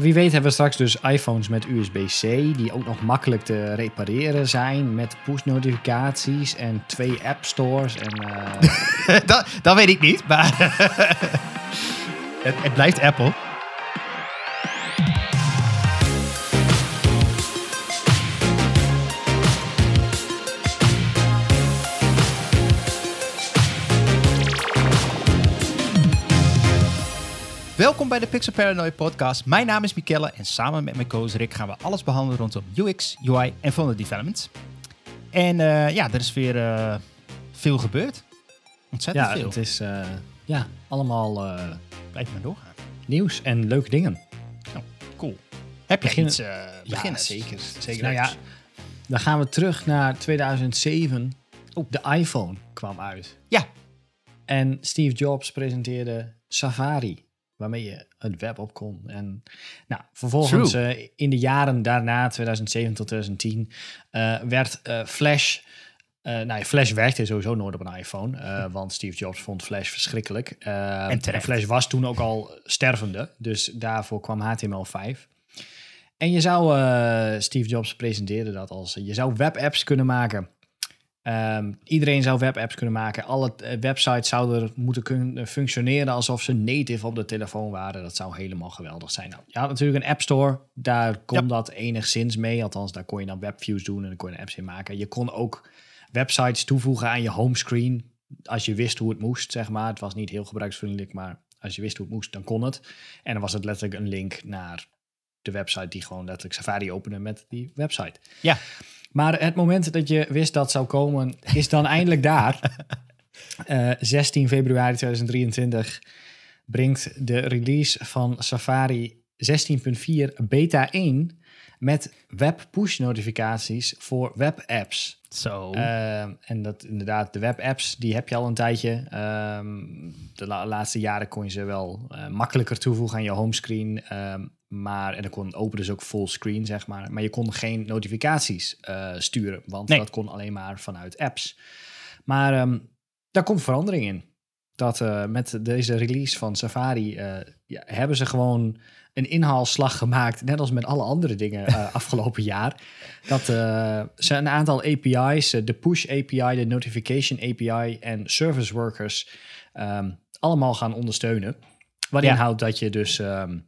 Wie weet hebben we straks dus iPhones met USB-C die ook nog makkelijk te repareren zijn met push-notificaties en twee app stores en eh, dat, dat weet ik niet, maar het, het blijft Apple. Welkom bij de Pixel Paranoid podcast. Mijn naam is Mikelle en samen met mijn co Rick gaan we alles behandelen rondom UX, UI en frontend development. En eh, ja, er is weer eh, veel gebeurd. Ontzettend ja, veel. het is eh, ja, allemaal Blijf maar doorgaan. nieuws en leuke dingen. Cool. Heb je Begin- iets beginnen? zeker. Zeker. Nou ja, dan gaan we terug naar 2007. de iPhone kwam uit. Ja. En Steve Jobs presenteerde Safari, waarmee je het web op kon. En nou, vervolgens eh, in de jaren daarna, 2007 tot 2010, eh, werd eh, Flash... nou, Flash werkte sowieso nooit op een iPhone, eh, want Steve Jobs vond Flash verschrikkelijk. En terecht. Flash was toen ook al stervende, dus daarvoor kwam HTML5. En je zou, Steve Jobs presenteerde dat als, je zou webapps kunnen maken. Ehm, iedereen zou webapps kunnen maken. Alle eh, websites zouden moeten kunnen functioneren alsof ze native op de telefoon waren. Dat zou helemaal geweldig zijn. Nou, je had natuurlijk een App Store. Daar kon Ja. dat enigszins mee. Althans, daar kon je dan webviews doen en dan kon je apps in maken. Je kon ook websites toevoegen aan je homescreen. Als je wist hoe het moest, zeg maar. Het was niet heel gebruiksvriendelijk, maar als je wist hoe het moest, dan kon het. En dan was het letterlijk een link naar de website die gewoon letterlijk Safari opende met die website. Ja. Maar het moment dat je wist dat zou komen, is dan eindelijk daar. Eh, 16 februari 2023 brengt de release van Safari 16.4 beta 1 met web push notificaties voor webapps. Zo. Ehm, en dat inderdaad, de webapps, die heb je al een tijdje. Ehm, de la- laatste jaren kon je ze wel eh, makkelijker toevoegen aan je homescreen. ehm, maar, en dan kon open dus ook fullscreen, zeg maar. Maar je kon geen notificaties eh, sturen, want Nee. dat kon alleen maar vanuit apps. Maar ehm, daar komt verandering in. Dat eh, met deze release van Safari eh, ja, hebben ze gewoon een inhaalslag gemaakt, net als met alle andere dingen afgelopen jaar. Dat ze een aantal API's, de Push API, de Notification API en Service Workers, ehm, allemaal gaan ondersteunen. Wat Ja. inhoudt dat je dus ehm,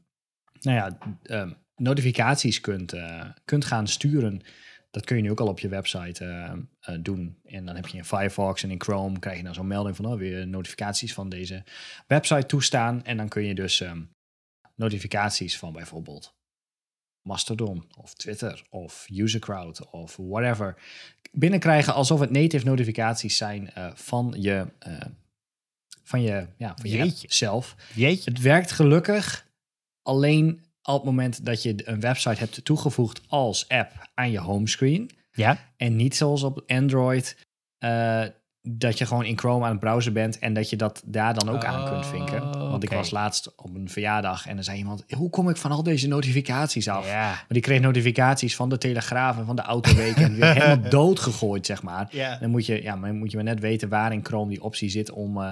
nou ja, ehm, notificaties kunt, eh, kunt gaan sturen. Dat kun je nu ook al op je website eh, eh, doen. En dan heb je in Firefox en in Chrome krijg je dan zo'n melding van oh, weer notificaties van deze website toestaan. En dan kun je dus ehm, notificaties van bijvoorbeeld Mastodon of Twitter of Usercrowd of whatever binnenkrijgen alsof het native notificaties zijn eh, van je, van je, ja, van je Jeetje. zelf. Jeetje. Het werkt gelukkig alleen op het moment dat je een website hebt toegevoegd als app aan je homescreen. Ja. En niet zoals op Android, eh, dat je gewoon in Chrome aan het browsen bent en dat je dat daar dan ook aan kunt vinken. Oh, Want ik was laatst op een verjaardag en dan zei iemand, hoe kom ik van al deze notificaties af? Ja. Maar die kreeg notificaties van de Telegraaf en van de Autoweek en weer helemaal doodgegooid, zeg maar. Dan moet je, ja, maar moet je maar net weten waar in Chrome die optie zit om, eh,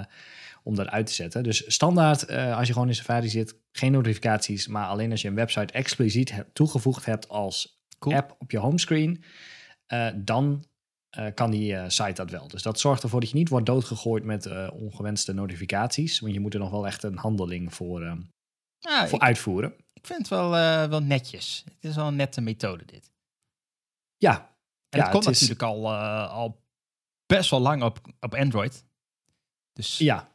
om dat uit te zetten. Dus standaard, eh, als je gewoon in Safari zit, geen notificaties, maar alleen als je een website expliciet hebt, toegevoegd hebt als Cool. app op je homescreen, eh, dan eh, kan die site dat wel. Dus dat zorgt ervoor dat je niet wordt doodgegooid met ongewenste notificaties, want je moet er nog wel echt een handeling voor, Ja, voor ik, uitvoeren. ik vind het wel, wel netjes. Het is wel een nette methode dit. Ja, En Ja, het komt het is- natuurlijk al, al best wel lang op, op Android. Dus Ja.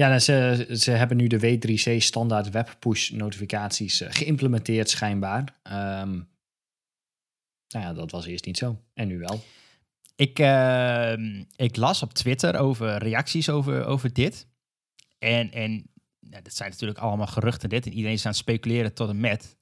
Ja, nou, ze, ze hebben nu de W3C standaard webpush notificaties eh, geïmplementeerd schijnbaar. Ehm, nou ja, dat was eerst niet zo. En nu wel. Ik, ehm, ik las op Twitter over reacties over, over dit. En, en dat zijn natuurlijk allemaal geruchten dit. En iedereen is aan het speculeren tot en met.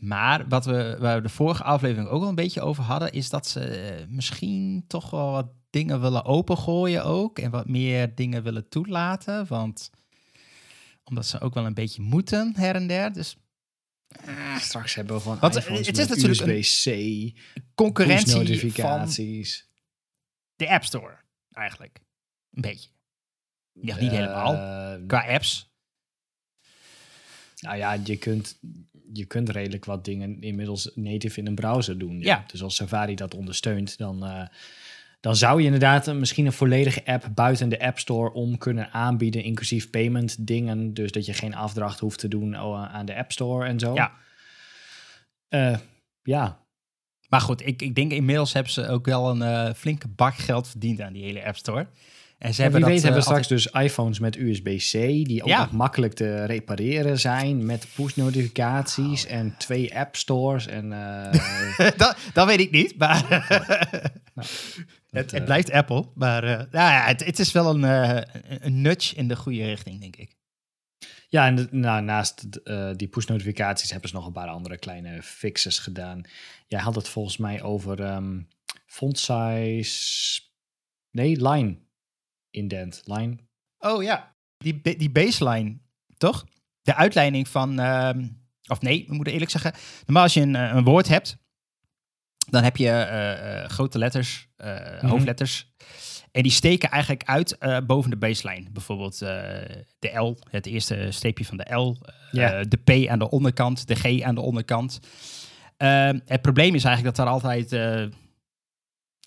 Maar wat we, waar we de vorige aflevering ook al een beetje over hadden... is dat ze eh, misschien toch wel wat dingen willen opengooien ook. En wat meer dingen willen toelaten. Want omdat ze ook wel een beetje moeten her en der. Dus Straks hebben we gewoon Want, iPhones het is natuurlijk een USB-C, concurrentie van notificaties. de App Store eigenlijk. Een beetje. Ja, niet helemaal. Eh, Qua apps. Nou ja, je kunt, je kunt redelijk wat dingen inmiddels native in een browser doen. Ja. Dus als Safari dat ondersteunt, dan, eh, dan zou je inderdaad een, misschien een volledige app buiten de App Store om kunnen aanbieden, inclusief payment dingen. Dus dat je geen afdracht hoeft te doen oh, aan de App Store en zo. Ja. Eh, ja, Maar goed, ik, ik denk inmiddels hebben ze ook wel een eh, flinke bak geld verdiend aan die hele App Store. En ze hebben weet hebben we eh, straks dus iPhones met USB-C, die ook Ja. nog makkelijk te repareren zijn, met push-notificaties en twee app stores. En, altijd- dat, dat weet ik niet, maar dat, het, het eh, blijft Apple. Maar nou ja, het, het is wel een, een- nudge in de goede richting, denk ik. Ja, en de- nou, naast die push-notificaties hebben ze nog een paar andere kleine fixes gedaan. Jij had het volgens mij over ehm, font size. Nee, line indent. Line. Oh ja. Die, die baseline, toch? De uitleiding van... ehm, of nee, we moeten eerlijk zeggen. Normaal als je een, eh, een woord hebt... dan heb je eh, eh, grote letters, Mhm. hoofdletters... En die steken eigenlijk uit boven de baseline. Bijvoorbeeld de L, het eerste streepje van de L. de P aan de onderkant, de G aan de onderkant. Ehm, het probleem is eigenlijk dat er altijd...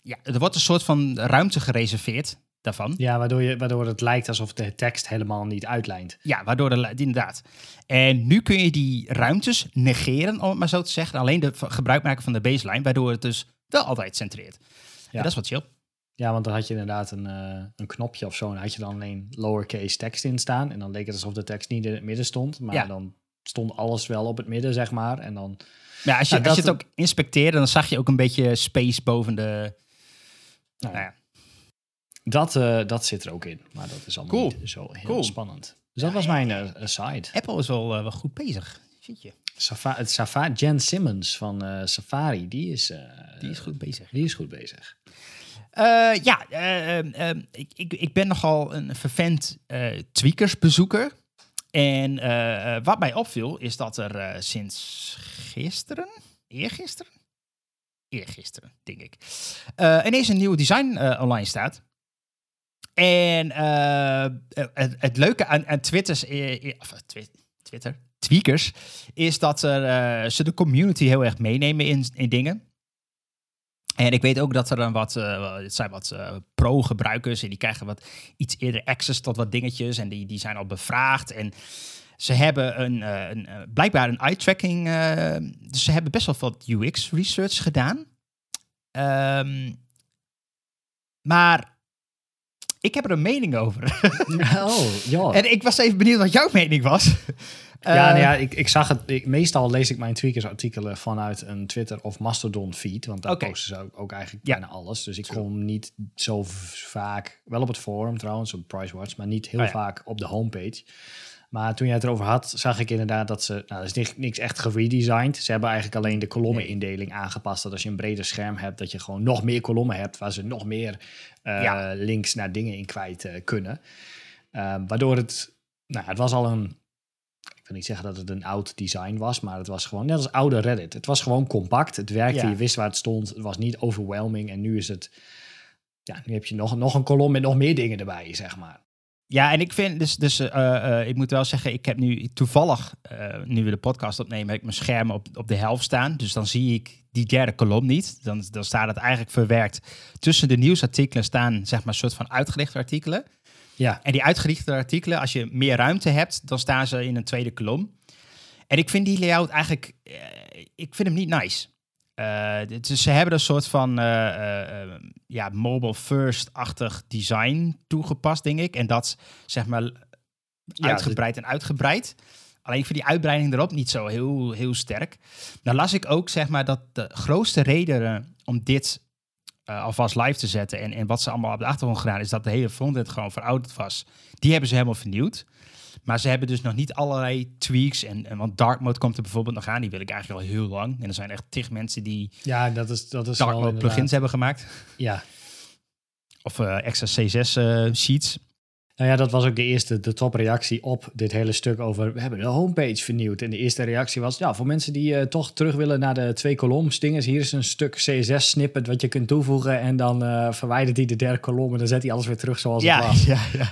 ja, er wordt een soort van ruimte gereserveerd daarvan. Ja, waardoor, je, waardoor het lijkt alsof de tekst helemaal niet uitlijnt. Ja, waardoor de, li- inderdaad. En nu kun je die ruimtes negeren, om het maar zo te zeggen. Alleen de gebruik maken van de baseline, waardoor het dus wel altijd centreert. Ja. Ja. dat is wat chill. Ja, want dan had je inderdaad een, eh, een knopje of zo. En had je dan alleen lowercase tekst in staan. En dan leek het alsof de tekst niet in het midden stond. Maar Ja. dan stond alles wel op het midden, zeg maar. En dan. Maar als je, Nou, als je het ook inspecteerde, dan zag je ook een beetje space boven de... Nou, Nou ja. Dat, eh, dat zit er ook in. Maar dat is allemaal Cool. niet zo heel Cool. spannend. Dus dat was mijn eh, aside. Apple is wel, wel goed bezig. Ziet je. Safa het Safari, Jen Simmons van Safari, die is, Die is goed bezig. die is goed bezig. Ja, eh, ehm, ehm, ik, ik, ik ben nogal een vervent tweakersbezoeker. En wat mij opviel is dat er sinds gisteren, eergisteren, eergisteren denk ik, ineens een nieuw design online staat. En eh, het, leuke aan, aan Twitters, eh, eh, of, twi- Twitter, tweakers, is dat er, eh, ze de community heel erg meenemen in, in dingen. En ik weet ook dat er dan wat, eh, het zijn wat eh, pro-gebruikers en die krijgen wat iets eerder access tot wat dingetjes en die, die zijn al bevraagd. En ze hebben een, eh, een, eh, blijkbaar een eye-tracking, eh, dus ze hebben best wel wat UX-research gedaan. Ehm, maar ik heb er een mening over. oh, ja. en ik was even benieuwd wat jouw mening was. ja, Eh, nou ja, ik, ik zag het. Ik, meestal lees ik mijn tweakers artikelen vanuit een Twitter of Mastodon feed. Want daar posten ze ook, ook eigenlijk Ja. bijna alles. Dus ik True. kom niet zo vaak, wel op het forum trouwens, op Pricewatch, maar niet heel Oh ja. vaak op de homepage. Maar toen jij het erover had, zag ik inderdaad dat ze, nou, dat is niks, niks echt geredesigned. Ze hebben eigenlijk alleen de kolommenindeling aangepast. Dat als je een breder scherm hebt, dat je gewoon nog meer kolommen hebt, waar ze nog meer eh, Ja. links naar dingen in kwijt eh, kunnen. Ehm, waardoor het, nou, het was al een, ik wil niet zeggen dat het een oud design was, maar het was gewoon net als oude Reddit. Het was gewoon compact, het werkte, Ja. je wist waar het stond, het was niet overwhelming. En nu is het, ja, nu heb je nog, nog een kolom met nog meer dingen erbij, zeg maar. Ja, en ik vind dus, dus eh, eh, ik moet wel zeggen, ik heb nu toevallig, eh, nu we de podcast opnemen, heb ik mijn scherm op, op de helft staan. Dus dan zie ik die derde kolom niet. Dan, dan staat het eigenlijk verwerkt. Tussen de nieuwsartikelen staan, zeg maar, een soort van uitgelichte artikelen. Ja, En die uitgerichte artikelen, als je meer ruimte hebt, dan staan ze in een tweede kolom. En ik vind die layout eigenlijk, ik vind hem niet nice. Is- ze hebben een soort van eh, eh, ja, mobile first-achtig design toegepast, denk ik. En dat zeg maar Ja, uitgebreid en uitgebreid. Alleen ik vind die uitbreiding erop niet zo heel, heel sterk. Nou las ik ook zeg maar dat de grootste reden om dit alvast live te zetten en, en wat ze allemaal op de achtergrond gedaan is dat de hele frontend gewoon verouderd was. Die hebben ze helemaal vernieuwd. Maar ze hebben dus nog niet allerlei tweaks. En, en want dark mode komt er bijvoorbeeld nog aan. Die wil ik eigenlijk al heel lang. En er zijn echt tig mensen die ja dat is, dat is dark mode inderdaad- plugins hebben gemaakt. Ja, Of eh, extra CSS eh, sheets. Nou ja, dat was ook de eerste, de topreactie op dit hele stuk over... we hebben de homepage vernieuwd. En de eerste reactie was... ja, voor mensen die eh, toch terug willen naar de twee koloms dingen... hier is een stuk CSS-snippet wat je kunt toevoegen... en dan eh, verwijdert hij de derde kolom... en dan zet hij alles weer terug zoals het was. ja, ja.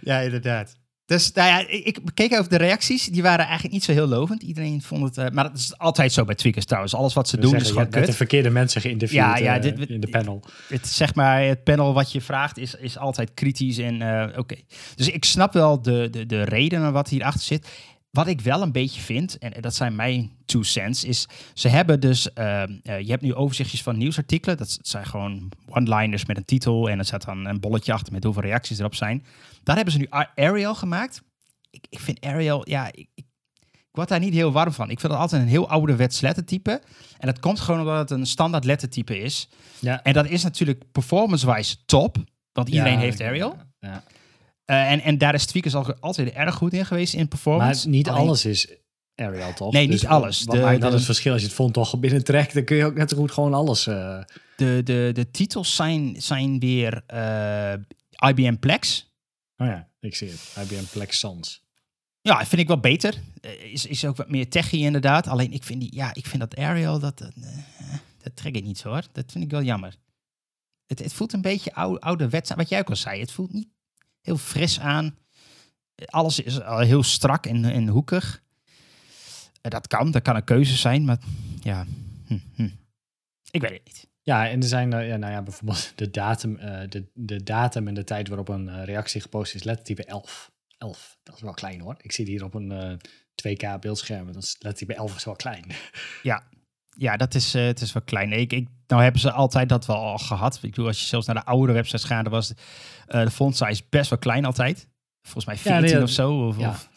ja, inderdaad. Dus nou ja, ik, ik keek over de reacties. Die waren eigenlijk niet zo heel lovend. Iedereen vond het... eh, maar dat is altijd zo bij tweakers trouwens. Alles wat ze We doen zeggen, is gewoon net de kut. verkeerde mensen geïnterviewd Ja, ja, eh, in de panel. Het, zeg maar, het panel wat je vraagt is, is altijd kritisch en eh, oké. Dus ik snap wel de, de, de redenen wat hierachter zit. Wat ik wel een beetje vind, en dat zijn mijn two cents, is ze hebben dus, ehm, eh, je hebt nu overzichtjes van nieuwsartikelen. Dat zijn gewoon one-liners met een titel en er staat dan een bolletje achter met hoeveel reacties erop zijn. Daar hebben ze nu Arial gemaakt. Ik, ik vind Arial, ja, ik, ik, word daar niet heel warm van. Ik vind het altijd een heel ouderwets lettertype. En dat komt gewoon omdat het een standaard lettertype is. Ja. En dat is natuurlijk performance-wise top. Want iedereen Ja, heeft Arial. Ja. Eh, en, en daar is Tweakers al altijd erg goed in geweest in Maar performance. niet Alleen- alles is Arial, toch? Nee, niet Dus alles. Wat De- maakt dat de- het verschil? Als je het font toch binnentrekt, dan kun je ook net zo goed gewoon alles... eh, De, de, de titels zijn, zijn weer eh, IBM Plex. Oh ja, ik zie het. IBM Plex Sans. Ja, vind ik wel beter. Eh, is, is ook wat meer techie inderdaad. Alleen ik vind, die, ja, ik vind dat Arial, dat, dat, eh, dat trek ik niet zo hoor. Dat vind ik wel jammer. Het, het voelt een beetje oude, ouderwets aan. Wat jij ook al zei, het voelt niet heel fris aan. Alles is al heel strak en, en hoekig. Eh, dat kan, dat kan een keuze zijn, maar ja, hm, hm. ik weet het niet. Ja, en er zijn, eh, ja, nou ja, bijvoorbeeld de datum, eh, de, de datum en de tijd waarop een eh, reactie gepost is, lettertype 11. 11, dat is wel klein hoor. Ik zie het hier op een eh 2K beeldscherm, dat is lettertype 11 is wel klein. Ja, dat is, het is wel klein. Ik, ik, nou hebben ze altijd dat wel al gehad. Ik bedoel, als je zelfs naar de oude websites gaat, dan was de font size best wel klein altijd. Volgens mij 14 nee, dat- of zo. Of, ja. of-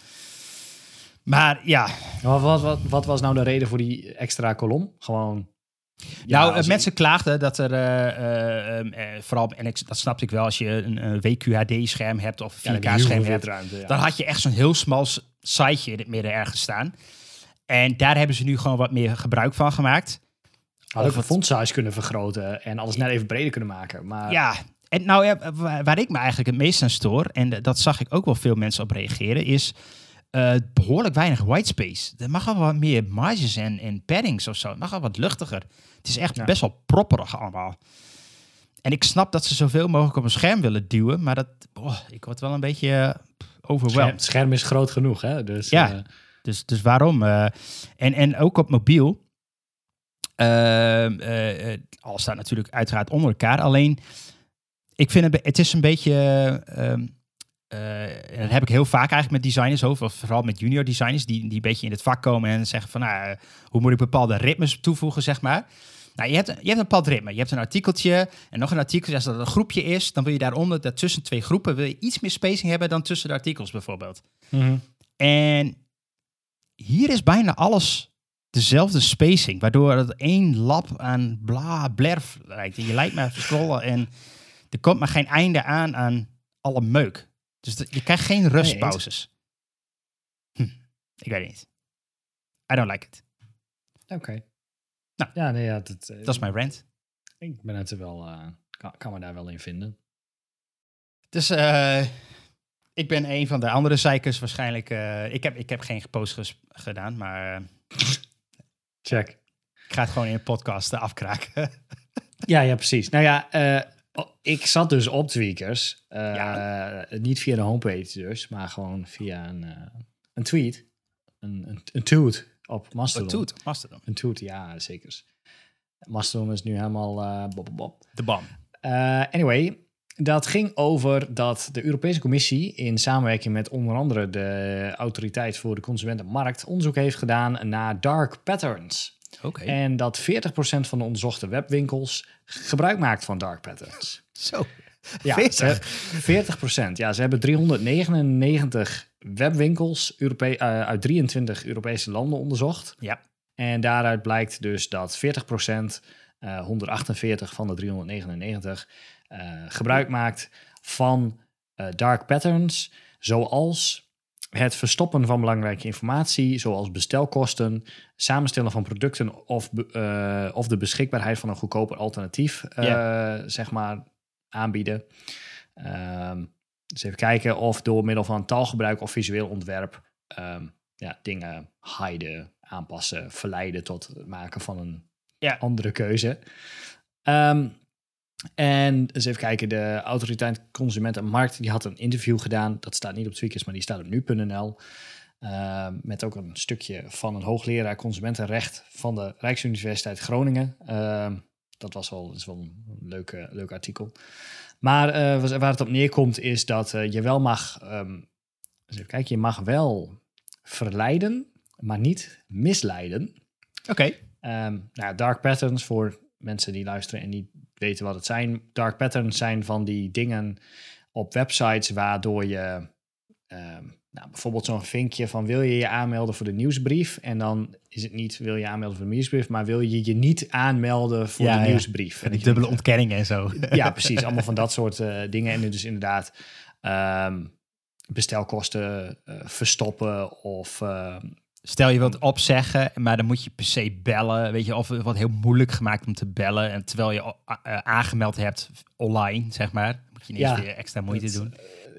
Maar ja, wat, wat was nou de reden voor die extra kolom? Gewoon... Ja, nou, eh, mensen klaagden dat er, eh, eh, ehm, eh, vooral, en ik, dat snapte ik wel, als je een, WQHD-scherm hebt of 4K-scherm ja, dan heb je heel veel hebt, ja. dan had je echt zo'n heel smal siteje in het midden ergens staan. En daar hebben ze nu gewoon wat meer gebruik van gemaakt. Had ook het- font size kunnen vergroten en alles net even breder kunnen maken. Maar Ja, en nou ja, waar, ik me eigenlijk het meest aan stoor, en dat zag ik ook wel veel mensen op reageren, is eh, behoorlijk weinig whitespace. Er mag al wat meer marges en, en paddings of zo. Het mag al wat luchtiger. Het is echt Ja. best wel propperig allemaal. En ik snap dat ze zoveel mogelijk op een scherm willen duwen, maar dat, oh, ik word wel een beetje uh, het overweldigd. scherm, het scherm is groot genoeg, hè? Dus, Ja. eh, Dus, dus waarom? eh, en, en ook op mobiel. Ehm, eh, eh, alles staat natuurlijk uiteraard onder elkaar. Alleen, ik vind het, het is een beetje... ehm, eh, en dat heb ik heel vaak eigenlijk met designers over. Vooral met junior designers die, die een beetje in het vak komen en zeggen van... Nou, eh, hoe moet ik bepaalde ritmes toevoegen, zeg maar. Nou, je hebt, je hebt een bepaald ritme. Je hebt een artikeltje en nog een artikeltje. Als dat een groepje is, dan wil je daaronder, dat tussen twee groepen... wil je iets meer spacing hebben dan tussen de artikels bijvoorbeeld. mhm. En hier is bijna alles dezelfde spacing, waardoor het één lab aan bla blerf lijkt. En je lijkt maar scrollen en er komt maar geen einde aan aan alle meuk. Dus je krijgt geen rustpauzes. Hm, ik weet het niet. I don't like it. Oké. Nou. ja, nee, ja, dat, eh, Dat is mijn rant. Ik ben het er wel, eh, kan, kan me daar wel in vinden. Dus eh, ik ben een van de andere zeikers waarschijnlijk. ik, heb, ik heb geen post gedaan, maar Check. ik ga het gewoon in een podcast afkraken. Ja, ja, precies. Nou ja, oh, ik zat dus op Tweakers. Niet via de homepage dus, maar gewoon via een, een tweet. Een, een, een tweet op Mastodon. Wat doet Mastodon? Een tweet, ja, zeker. Mastodon is nu helemaal eh bob, bob, bob. De bam. Eh, anyway, dat ging over dat de Europese Commissie in samenwerking met onder andere de Autoriteit voor de Consumentenmarkt onderzoek heeft gedaan naar dark patterns. Oké. En dat 40% van de onderzochte webwinkels gebruik maakt van dark patterns. Zo. Ja, 40? ze- 40%. Ja, ze hebben 399 webwinkels eh, uit 23 Europese landen onderzocht. Ja. En daaruit blijkt dus dat 40%, eh 148 van de 399, eh, gebruik maakt van eh, dark patterns, zoals het verstoppen van belangrijke informatie, zoals bestelkosten, samenstellen van producten of, eh, of de beschikbaarheid van een goedkoper alternatief, eh, zeg maar, aanbieden. Ehm, dus even kijken of door middel van taalgebruik of visueel ontwerp ehm, ja, dingen hiden, aanpassen, verleiden tot het maken van een Ja. andere keuze. Ehm, En eens even kijken, de Autoriteit Consument en Markt die had een interview gedaan. Dat staat niet op Tweakers, maar die staat op nu.nl. Uh, met ook een stukje van een hoogleraar consumentenrecht van de Rijksuniversiteit Groningen. Uh, dat was wel, is wel een leuk, leuk artikel. Maar uh, waar het op neerkomt is dat uh, je wel mag, um, even kijken, je mag wel verleiden, maar niet misleiden. Oké. Okay. Um, nou, dark patterns voor mensen die luisteren en niet weten wat het zijn. Dark patterns zijn van die dingen op websites waardoor je um, nou, bijvoorbeeld zo'n vinkje van wil je je aanmelden voor de nieuwsbrief? En dan is het niet wil je aanmelden voor de nieuwsbrief, maar wil je je niet aanmelden voor ja, de ja. nieuwsbrief? En die dubbele ontkenningen en zo. Ja, precies. Allemaal van dat soort uh, dingen. En dus inderdaad um, bestelkosten uh, verstoppen of... Uh, Stel je wilt opzeggen, maar dan moet je per se bellen. Weet je, of het wordt heel moeilijk gemaakt om te bellen. En terwijl je uh, aangemeld hebt online, zeg maar, moet je niet ja, weer extra moeite doen.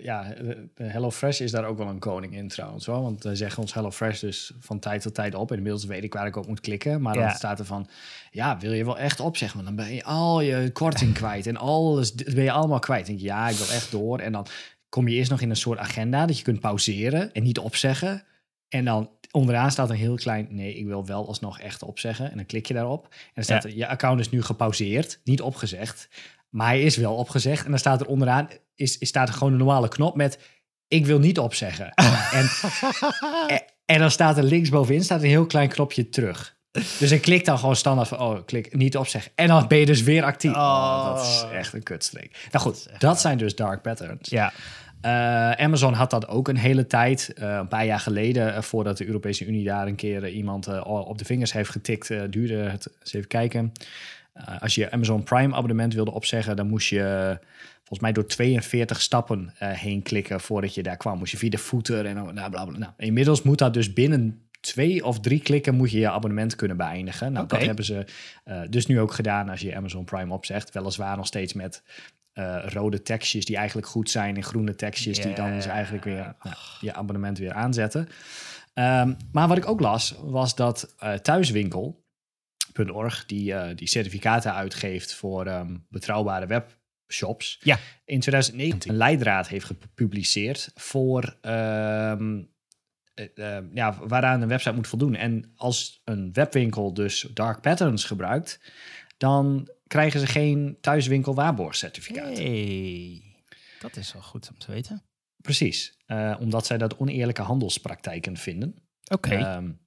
Ja, HelloFresh is daar ook wel een koning in trouwens. Wel, want wij zeggen ons HelloFresh dus van tijd tot tijd op. En inmiddels weet ik waar ik op moet klikken. Maar Ja. dan staat er van, ja, wil je wel echt opzeggen? Dan ben je al je korting kwijt. En alles ben je allemaal kwijt. Denk je, ja, ik wil echt door. En dan kom je eerst nog in een soort agenda dat je kunt pauzeren en niet opzeggen. En dan onderaan staat een heel klein, nee, ik wil wel alsnog echt opzeggen. En dan klik je daarop. En dan staat Ja. er, je account is nu gepauzeerd, niet opgezegd. Maar hij is wel opgezegd. En dan staat er onderaan, is, is staat er gewoon een normale knop met, ik wil niet opzeggen. en, en, en dan staat er linksbovenin staat een heel klein knopje terug. Dus ik klik dan gewoon standaard van, oh, klik niet opzeggen. En dan ben je dus weer actief. Oh, dat is echt een kutstreek. Nou goed, dat zijn dus dark patterns. Ja, Uh, Amazon had dat ook een hele tijd. Uh, een paar jaar geleden, uh, voordat de Europese Unie daar een keer iemand op de vingers heeft getikt, duurde het. Eens even kijken. Als je Amazon Prime abonnement wilde opzeggen, dan moest je volgens mij door 42 stappen uh, heen klikken voordat je daar kwam. Moest je via de footer en nou, bla bla. Nou, inmiddels moet dat dus binnen twee of drie klikken moet je je abonnement kunnen beëindigen. Nou, dat hebben ze uh, dus nu ook gedaan als je Amazon Prime opzegt. Weliswaar nog steeds met uh, rode tekstjes die eigenlijk goed zijn en groene tekstjes die dan dus eigenlijk weer nou, je abonnement weer aanzetten. Um, maar wat ik ook las was dat uh, thuiswinkel.org die, die certificaten uitgeeft voor um, betrouwbare webshops. Ja. In 2019 een leidraad heeft gepubliceerd voor um, uh, ja, waaraan een website moet voldoen. En als een webwinkel dus dark patterns gebruikt, dan krijgen ze geen thuiswinkel waarborgcertificaat. Hey, dat is wel goed om te weten. Precies, uh, omdat zij dat oneerlijke handelspraktijken vinden. Oké. Okay. Um,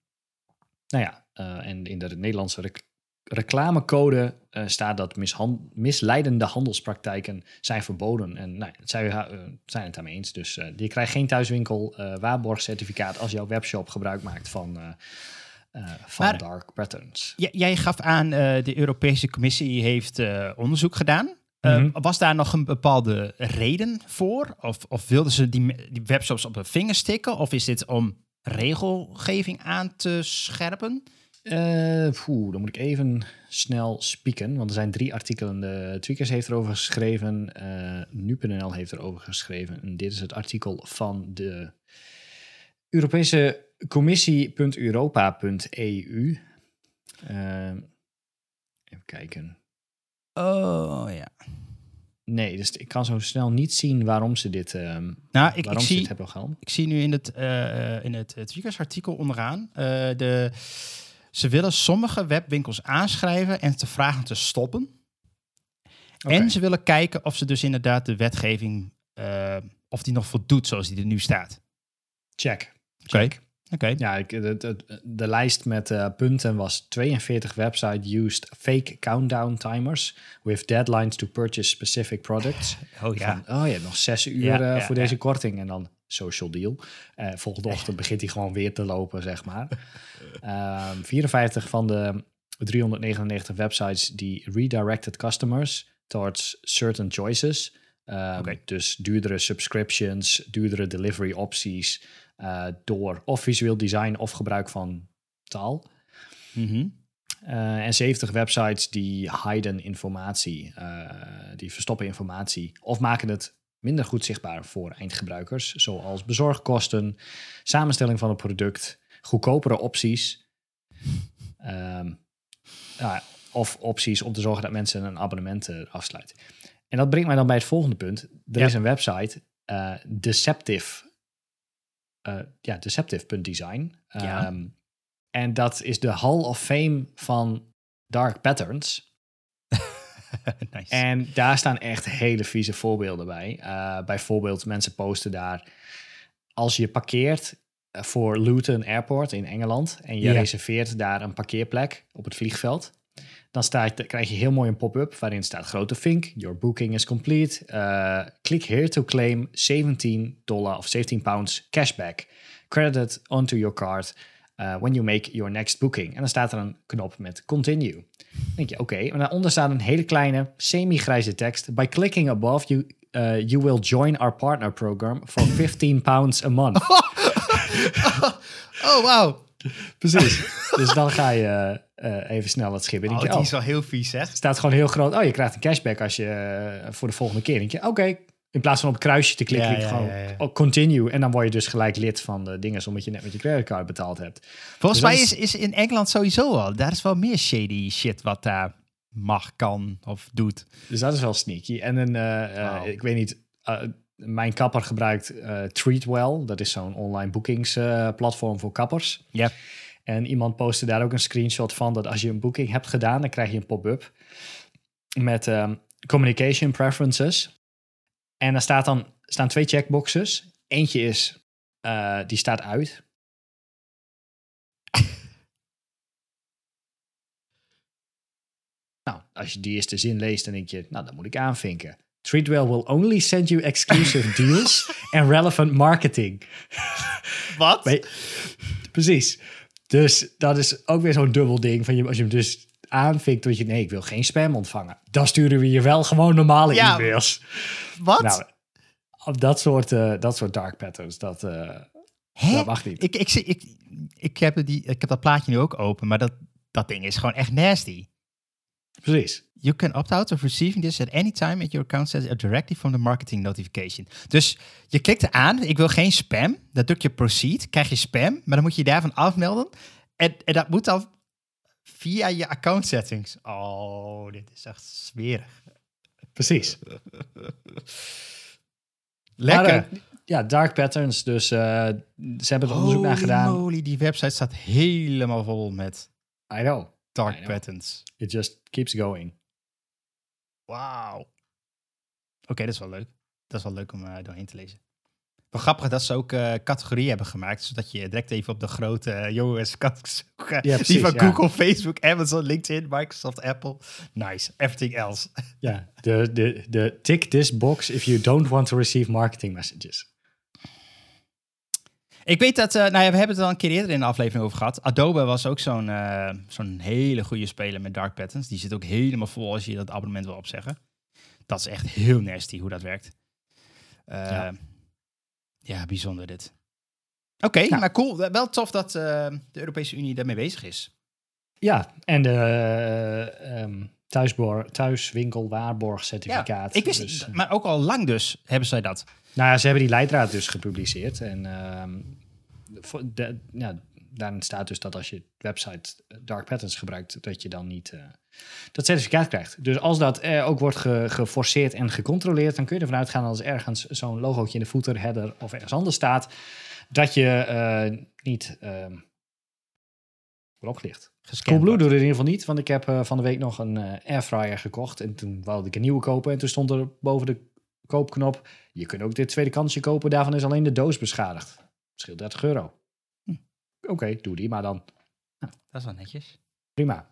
nou ja, uh, en in de Nederlandse reclamecode uh, staat dat misleidende handelspraktijken zijn verboden. En nou, zij zijn het daarmee eens. Dus je krijgt geen thuiswinkel waarborgcertificaat als jouw webshop gebruik maakt van uh, van maar, dark patterns. Jij gaf aan, uh, de Europese Commissie heeft uh, onderzoek gedaan. Mm -hmm. Was daar nog een bepaalde reden voor? Of, of wilden ze die, die webshops op hun vingers stikken? Of is dit om regelgeving aan te scherpen? Poeh, dan moet ik even snel spieken. Want er zijn drie artikelen. De Tweakers heeft erover geschreven. Nu.nl heeft erover geschreven. En dit is het artikel van de Europese commissie.europa.eu. Uh, even kijken. Oh ja. Nee, dus ik kan zo snel niet zien waarom ze dit, um, nou, ik, waarom ik zie, hebben gehaald. Ik zie nu in het, uh, in het, het artikel onderaan. Uh, de, ze willen sommige webwinkels aanschrijven en te vragen te stoppen. Okay. En ze willen kijken of ze dus inderdaad de wetgeving, uh, of die nog voldoet zoals die er nu staat. Check. Oké. Okay. Ja, ik, de, de, de, lijst met uh, punten was 42 website used fake countdown timers with deadlines to purchase specific products. Oh ja. Van, oh, je hebt nog zes uur ja, uh, ja, voor deze korting en dan social deal. Uh, volgende ochtend begint hij gewoon weer te lopen, zeg maar. um, 54 van de 399 websites die redirected customers towards certain choices. Um, okay. Dus duurdere subscriptions, duurdere delivery opties. Uh, door of visueel design of gebruik van taal. Mm -hmm. uh, en 70 websites die hiden informatie, uh, die verstoppen informatie of maken het minder goed zichtbaar voor eindgebruikers, zoals bezorgkosten, samenstelling van het product, goedkopere opties. Um, of opties om te zorgen dat mensen een abonnement eh, afsluiten. En dat brengt mij dan bij het volgende punt. Er Ja. is een website, eh, Deceptive, eh, ja, deceptive.design. Ja. Ehm, en dat is de Hall of Fame van dark patterns. nice. En daar staan echt hele vieze voorbeelden bij. Eh, bijvoorbeeld, mensen posten daar... als je parkeert eh, voor Luton Airport in Engeland... en je reserveert daar een parkeerplek op het vliegveld... dan staat, krijg je heel mooi een pop-up waarin staat grote vink... Your booking is complete. Eh, click here to claim 17 dollar of 17 pounds cashback. Credited onto your card uh, when you make your next booking. En dan staat er een knop met continue. Denk je, oké. Maar daaronder staat een hele kleine semi-grijze tekst. By clicking above, you, uh, you will join our partner program for 15 pounds a month. oh, wauw. Precies. dus dan ga je eh, even snel het schip in. Oh, die oh, is wel heel vies, zeg. staat gewoon heel groot. Oh, je krijgt een cashback als je eh, voor de volgende keer. denk je, oké. In plaats van op het kruisje te klikken, Ja, ja, gewoon ja, continue. En dan word je dus gelijk lid van de dingen, omdat je net met je creditcard betaald hebt. Volgens Dus mij is, is in Engeland sowieso al. Daar is wel meer shady shit wat daar mag, kan of doet. Dus dat is wel sneaky. En een, eh, eh, ik weet niet, eh, mijn kapper gebruikt eh, Treatwell. Dat is zo'n online boekingsplatform voor kappers. Ja. En iemand postte daar ook een screenshot van dat als je een boeking hebt gedaan, dan krijg je een pop-up met ehm, communication preferences. En daar staat dan, staan twee checkboxes. Eentje is, eh, die staat uit. nou, als je die eerste zin leest, dan denk je, nou, dat moet ik aanvinken. Treatwell will only send you exclusive deals and relevant marketing. Wat? Precies. Dus dat is ook weer zo'n dubbel ding. Van je, als je hem dus aanvinkt, dat je nee, ik wil geen spam ontvangen. Dan sturen we je wel gewoon normale Ja. e-mails. Wat? Nou, dat soort, eh, dat soort dark patterns, dat, Hè? dat mag niet. Ik, ik, zie- ik, ik, heb die, ik heb dat plaatje nu ook open, maar dat, dat ding is gewoon echt nasty. Precies. You can opt out of receiving this at any time at your account says directly from the marketing notification. Dus je klikt er aan, ik wil geen spam. Dan druk je proceed, krijg je spam, maar dan moet je je daarvan afmelden. En, en dat moet dan via je account settings. Oh, dit is echt smerig. Precies. Lekker. Maar, eh, ja, dark patterns. Dus eh, ze hebben er onderzoek naar Holy gedaan. moly, die website staat helemaal vol met I know. dark I know. patterns. It just keeps going. Wauw. Oké, dat is wel leuk. Dat is wel leuk om eh, doorheen te lezen. Wel grappig dat ze ook eh, categorieën hebben gemaakt, zodat je direct even op de grote uh, jongens kan zoeken. Ja, Die precies, van ja. Google, Facebook, Amazon, LinkedIn, Microsoft, Apple. Nice. Everything else. Ja, de, de, de tick this box if you don't want to receive marketing messages. Ik weet dat, eh, nou ja, we hebben het al een keer eerder in de aflevering over gehad. Adobe was ook zo'n eh, zo'n hele goede speler met dark patterns. Die zit ook helemaal vol als je dat abonnement wil opzeggen. Dat is echt heel nasty hoe dat werkt. Eh, ja. Ja. bijzonder dit. Oké, Nou. maar cool. Wel tof dat eh, de Europese Unie daarmee bezig is. Ja, en de thuisbor- thuiswinkel waarborgcertificaat. ik wist, Dus, eh, maar ook al lang dus hebben zij dat. Nou ja, ze hebben die leidraad dus gepubliceerd. En ehm, voor de, ja, daarin staat dus dat als je website dark patterns gebruikt, dat je dan niet eh, dat certificaat krijgt. Dus als dat eh, ook wordt ge- geforceerd en gecontroleerd, dan kun je ervan uitgaan als ergens zo'n logootje in de footer, header of ergens anders staat, dat je eh, niet ehm ligt. Gescand Coolblue wordt. doet het in ieder geval niet, want ik heb eh, van de week nog een eh, airfryer gekocht en toen wilde ik een nieuwe kopen en toen stond er boven de koopknop, je kunt ook dit tweede kansje kopen, daarvan is alleen de doos beschadigd. Scheelt 30 euro. Oké, doe die maar dan. Dat is wel netjes. Prima.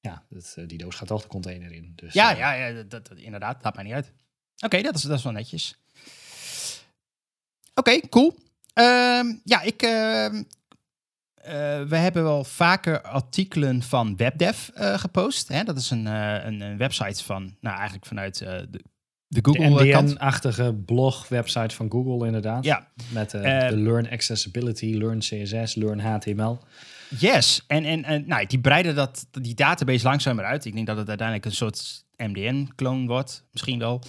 Ja, dat, eh, die doos gaat toch de container in. Dus, Ja, eh, ja, ja dat, dat- inderdaad. Laat mij niet uit. Oké, dat, is, dat is wel netjes. Oké, cool. Ehm, ja, ik... ehm, eh, we hebben wel vaker artikelen van WebDev gepost. Hè? Dat is een, een, een website van, nou eigenlijk vanuit de, de. NDN-achtige blog-website van Google inderdaad. Ja, Met eh, Eh, de Learn Accessibility, Learn CSS, Learn HTML. yes. En, en, en nou, die breiden dat, die database langzamer uit. Ik denk dat het uiteindelijk een soort MDN-kloon wordt. Misschien wel.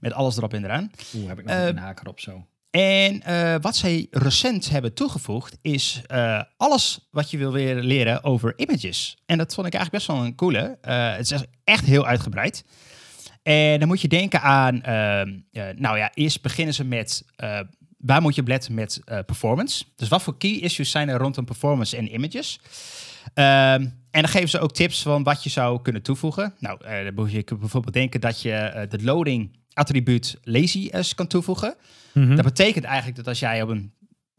Met alles erop en eraan. Oeh, heb ik nog Eh, een haker op zo. En uh, wat zij recent hebben toegevoegd is uh, alles wat je wil weer leren over images. En dat vond ik eigenlijk best wel een coole. Het is echt heel uitgebreid. En dan moet je denken aan, ehm, nou ja, eerst beginnen ze met waar moet je letten met performance. Dus wat voor key issues zijn er rondom performance en images? Ehm, en dan geven ze ook tips van wat je zou kunnen toevoegen. Nou, dan moet je bijvoorbeeld denken dat je de loading attribuut lazy kan toevoegen. Mhm. Dat betekent eigenlijk dat als jij op een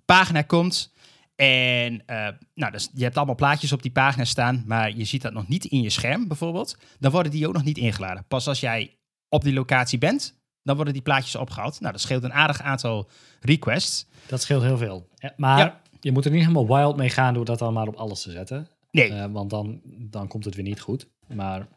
pagina komt en uh, nou, dus je hebt allemaal plaatjes op die pagina staan, maar je ziet dat nog niet in je scherm bijvoorbeeld, dan worden die ook nog niet ingeladen. Pas als jij op die locatie bent, dan worden die plaatjes opgehaald. Nou, dat scheelt een aardig aantal requests. Dat scheelt heel veel. maar je moet er niet helemaal wild mee gaan door dat dan maar op alles te zetten. Nee. Uh, want dan, dan komt het weer niet goed. Maar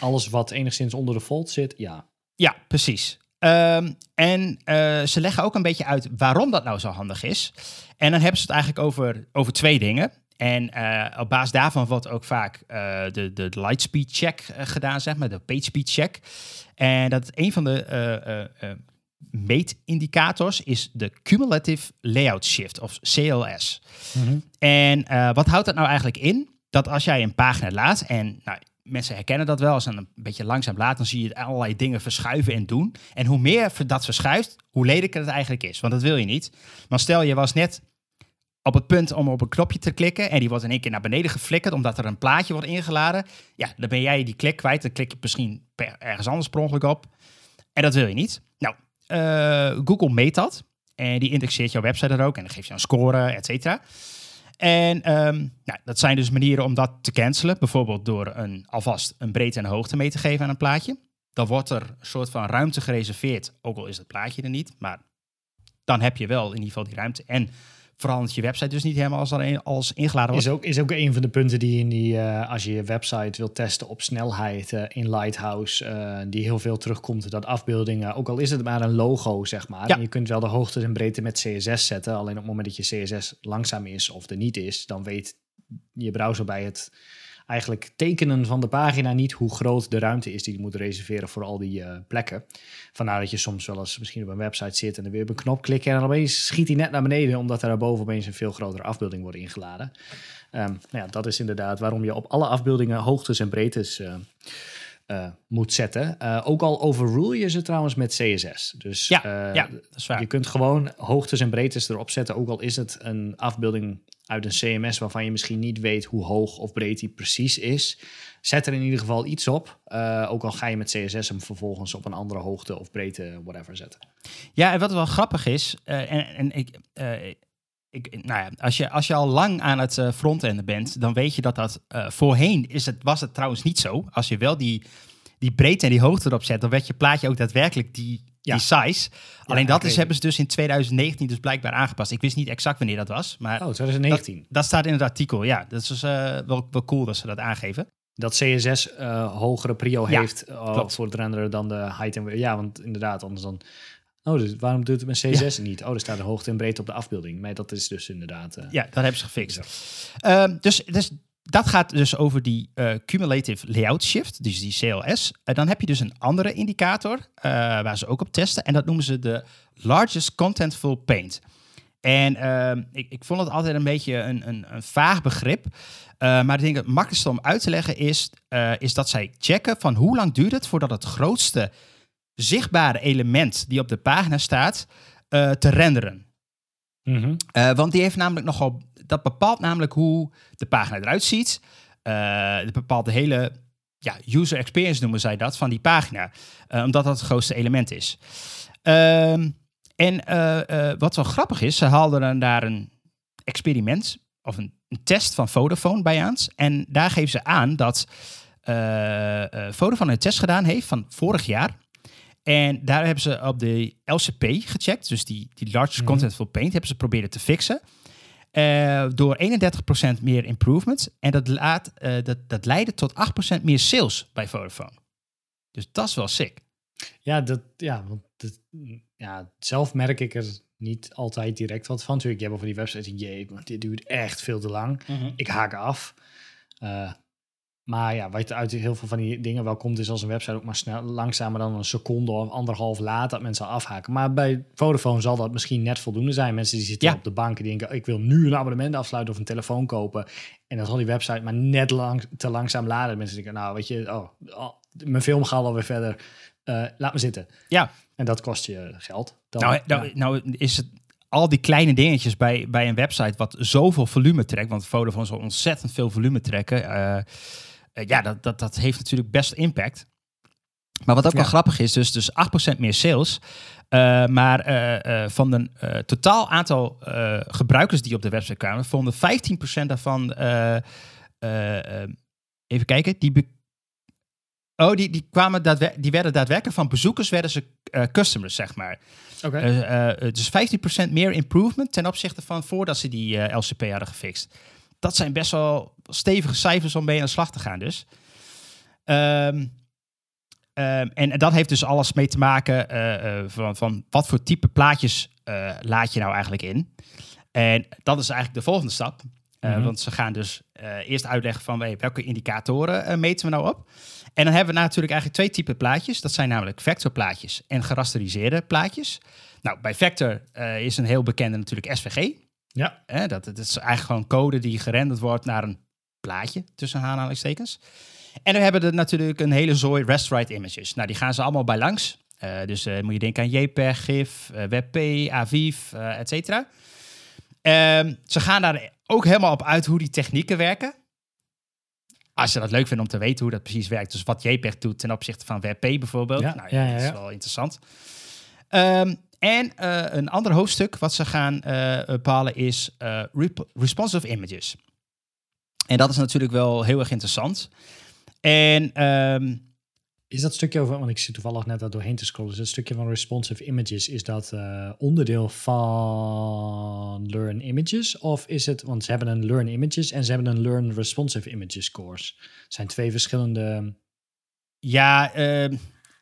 alles wat enigszins onder de fold zit, ja. Ja, precies. Um, en uh, ze leggen ook een beetje uit waarom dat nou zo handig is. En dan hebben ze het eigenlijk over, over twee dingen. En uh, op basis daarvan wordt ook vaak uh, de, de lightspeed check gedaan, zeg maar, de page speed check. En dat een van de meetindicators is de Cumulative Layout Shift, of CLS. Mm -hmm. En wat houdt dat nou eigenlijk in? Dat als jij een pagina laat, en nou, mensen herkennen dat wel. Als dan een beetje langzaam laat, dan zie je allerlei dingen verschuiven en doen. En hoe meer dat verschuift, hoe lelijker het eigenlijk is. Want dat wil je niet. Maar stel, je was net op het punt om op een knopje te klikken en die wordt in één keer naar beneden geflikkerd omdat er een plaatje wordt ingeladen. Ja, dan ben jij die klik kwijt. Dan klik je misschien ergens anders per ongeluk op. En dat wil je niet. Nou, uh, Google meet dat. En die indexeert jouw website er ook. En dan geeft je een score, et cetera. En um, nou, dat zijn dus manieren om dat te cancelen. Bijvoorbeeld door een, alvast een breedte en hoogte mee te geven aan een plaatje. Dan wordt er een soort van ruimte gereserveerd, ook al is het plaatje er niet. Maar dan heb je wel in ieder geval die ruimte. En verandert je website dus niet helemaal als, er als ingeladen wordt. Is ook, is ook een van de punten die in die, uh, als je je website wilt testen op snelheid uh, in Lighthouse, uh, die heel veel terugkomt, dat afbeeldingen, ook al is het maar een logo, zeg maar. Ja. En je kunt wel de hoogte en breedte met CSS zetten, alleen op het moment dat je CSS langzaam is of er niet is, dan weet je browser bij het eigenlijk tekenen van de pagina niet hoe groot de ruimte is die je moet reserveren voor al die uh, plekken. Vandaar dat je soms wel eens misschien op een website zit en dan weer op een knop klikken en dan opeens schiet hij net naar beneden omdat er daarboven opeens een veel grotere afbeelding wordt ingeladen. Um, nou ja, dat is inderdaad waarom je op alle afbeeldingen hoogtes en breedtes uh, uh, moet zetten. ook al overrule je ze trouwens met CSS. Dus ja, ja, dat is waar. je kunt gewoon hoogtes en breedtes erop zetten, ook al is het een afbeelding uit een CMS waarvan je misschien niet weet hoe hoog of breed die precies is. Zet er in ieder geval iets op. Uh, ook al ga je met CSS hem vervolgens op een andere hoogte of breedte, whatever, zetten. Ja, en wat wel grappig is, uh, en, en ik, uh, ik, nou ja, als, je, als je al lang aan het frontend bent, dan weet je dat dat voorheen is het, was het trouwens niet zo. Als je wel die, die breedte en die hoogte erop zet, dan werd je plaatje ook daadwerkelijk die die size. Alleen dat is, hebben ze dus in 2019 dus blijkbaar aangepast. Ik wist niet exact wanneer dat was. Maar oh, 2019. Dat, dat staat in het artikel, ja. Dat is dus, uh, wel, wel cool dat ze dat aangeven. Dat CSS uh, eh, hogere prio heeft uh, voor het renderen dan de height en... Ja, want inderdaad, anders dan... Oh, dus waarom doet het met CSS niet? Oh, er staat een hoogte en breedte op de afbeelding. Maar dat is dus inderdaad... ja, dat hebben ze gefixt. Ehm, dus, dus dat gaat dus over die uh, cumulative layout shift, dus die CLS. En dan heb je dus een andere indicator uh, waar ze ook op testen. En dat noemen ze de largest contentful paint. En uh, ik, ik, vond het altijd een beetje een, een, een vaag begrip. Uh, maar ik denk het makkelijkste om uit te leggen is, is dat zij checken van hoe lang duurt het voordat het grootste zichtbare element die op de pagina staat te renderen. Mm -hmm. want die heeft namelijk nogal dat bepaalt namelijk hoe de pagina eruit ziet. Uh, dat bepaalt de hele ja, user experience noemen zij dat, van die pagina. Uh, omdat dat het grootste element is. Uh, en uh, wat wel grappig is, ze haalden daar een experiment of een, een, test van Vodafone bij aan. En daar geven ze aan dat Vodafone een test gedaan heeft van vorig jaar. En daar hebben ze op de LCP gecheckt, dus die, die Largest mm -hmm. Contentful Paint, hebben ze proberen te fixen. Uh, door 31% meer improvements. En dat, laat, uh, dat, dat leidde tot 8% meer sales bij Vodafone. Dus dat is wel sick. Ja, dat, ja, want dat, ja, zelf merk ik er niet altijd direct wat van. Natuurlijk, je hebt over die website, jee, want dit duurt echt veel te lang. Mm -hmm. Ik haak af. Uh, maar ja, wat uit heel veel van die dingen wel komt, is als een website ook maar snel langzamer dan een seconde of anderhalf laat dat mensen afhaken. Maar bij Vodafone zal dat misschien net voldoende zijn. Mensen die zitten Ja. op de bank en denken, ik wil nu een abonnement afsluiten of een telefoon kopen. En dan zal die website maar net lang, te langzaam laden. Mensen denken, nou weet je, oh, oh, mijn film gaat alweer verder. Eh, laat me zitten. Ja. En dat kost je geld. Dan, Nou, nou, ja. nou is het al die kleine dingetjes bij, bij een website wat zoveel volume trekt, want Vodafone zal ontzettend veel volume trekken. eh, eh, ja, dat, dat, dat heeft natuurlijk best impact. Maar wat ook wel grappig is, dus, dus 8% meer sales. eh, maar eh, van een totaal aantal gebruikers die op de website kwamen, vonden 15% daarvan. even kijken, die. be- Oh, die, die, kwamen daadwer- die werden daadwerkelijk van bezoekers, werden ze customers, zeg maar. Dus 15% meer improvement ten opzichte van voordat ze die LCP hadden gefixt. Dat zijn best wel stevige cijfers om mee aan de slag te gaan dus. Ehm, ehm, en dat heeft dus alles mee te maken eh, eh, van, van wat voor type plaatjes eh, laat je nou eigenlijk in. En dat is eigenlijk de volgende stap. Mhm. Want ze gaan dus eerst uitleggen van hey, welke indicatoren meten we nou op. En dan hebben we natuurlijk eigenlijk twee typen plaatjes. Dat zijn namelijk vectorplaatjes en gerasteriseerde plaatjes. Nou, bij vector is een heel bekende natuurlijk SVG. Ja. Hè, dat, dat is eigenlijk gewoon code die gerenderd wordt naar een plaatje, tussen aanhalingstekens. En we hebben er natuurlijk een hele zooi rest-write images. Nou, die gaan ze allemaal bij langs. Eh, dus eh, moet je denken aan JPEG, GIF, eh, WebP, AVIF, et cetera. Ehm, ze gaan daar ook helemaal op uit hoe die technieken werken. Als je dat leuk vindt om te weten hoe dat precies werkt. Dus wat JPEG doet ten opzichte van WebP bijvoorbeeld. Ja, nou, ja, ja, dat is wel interessant. Ehm, en eh, een ander hoofdstuk wat ze gaan eh, bepalen is eh, responsive images. En dat is natuurlijk wel heel erg interessant. En ehm, Is dat stukje over, want ik zit toevallig net daar doorheen te scrollen, is dat stukje van responsive images, is dat onderdeel van Learn Images? Of is het, want ze hebben een Learn Images en ze hebben een Learn Responsive Images course. Het zijn twee verschillende, ja, ehm,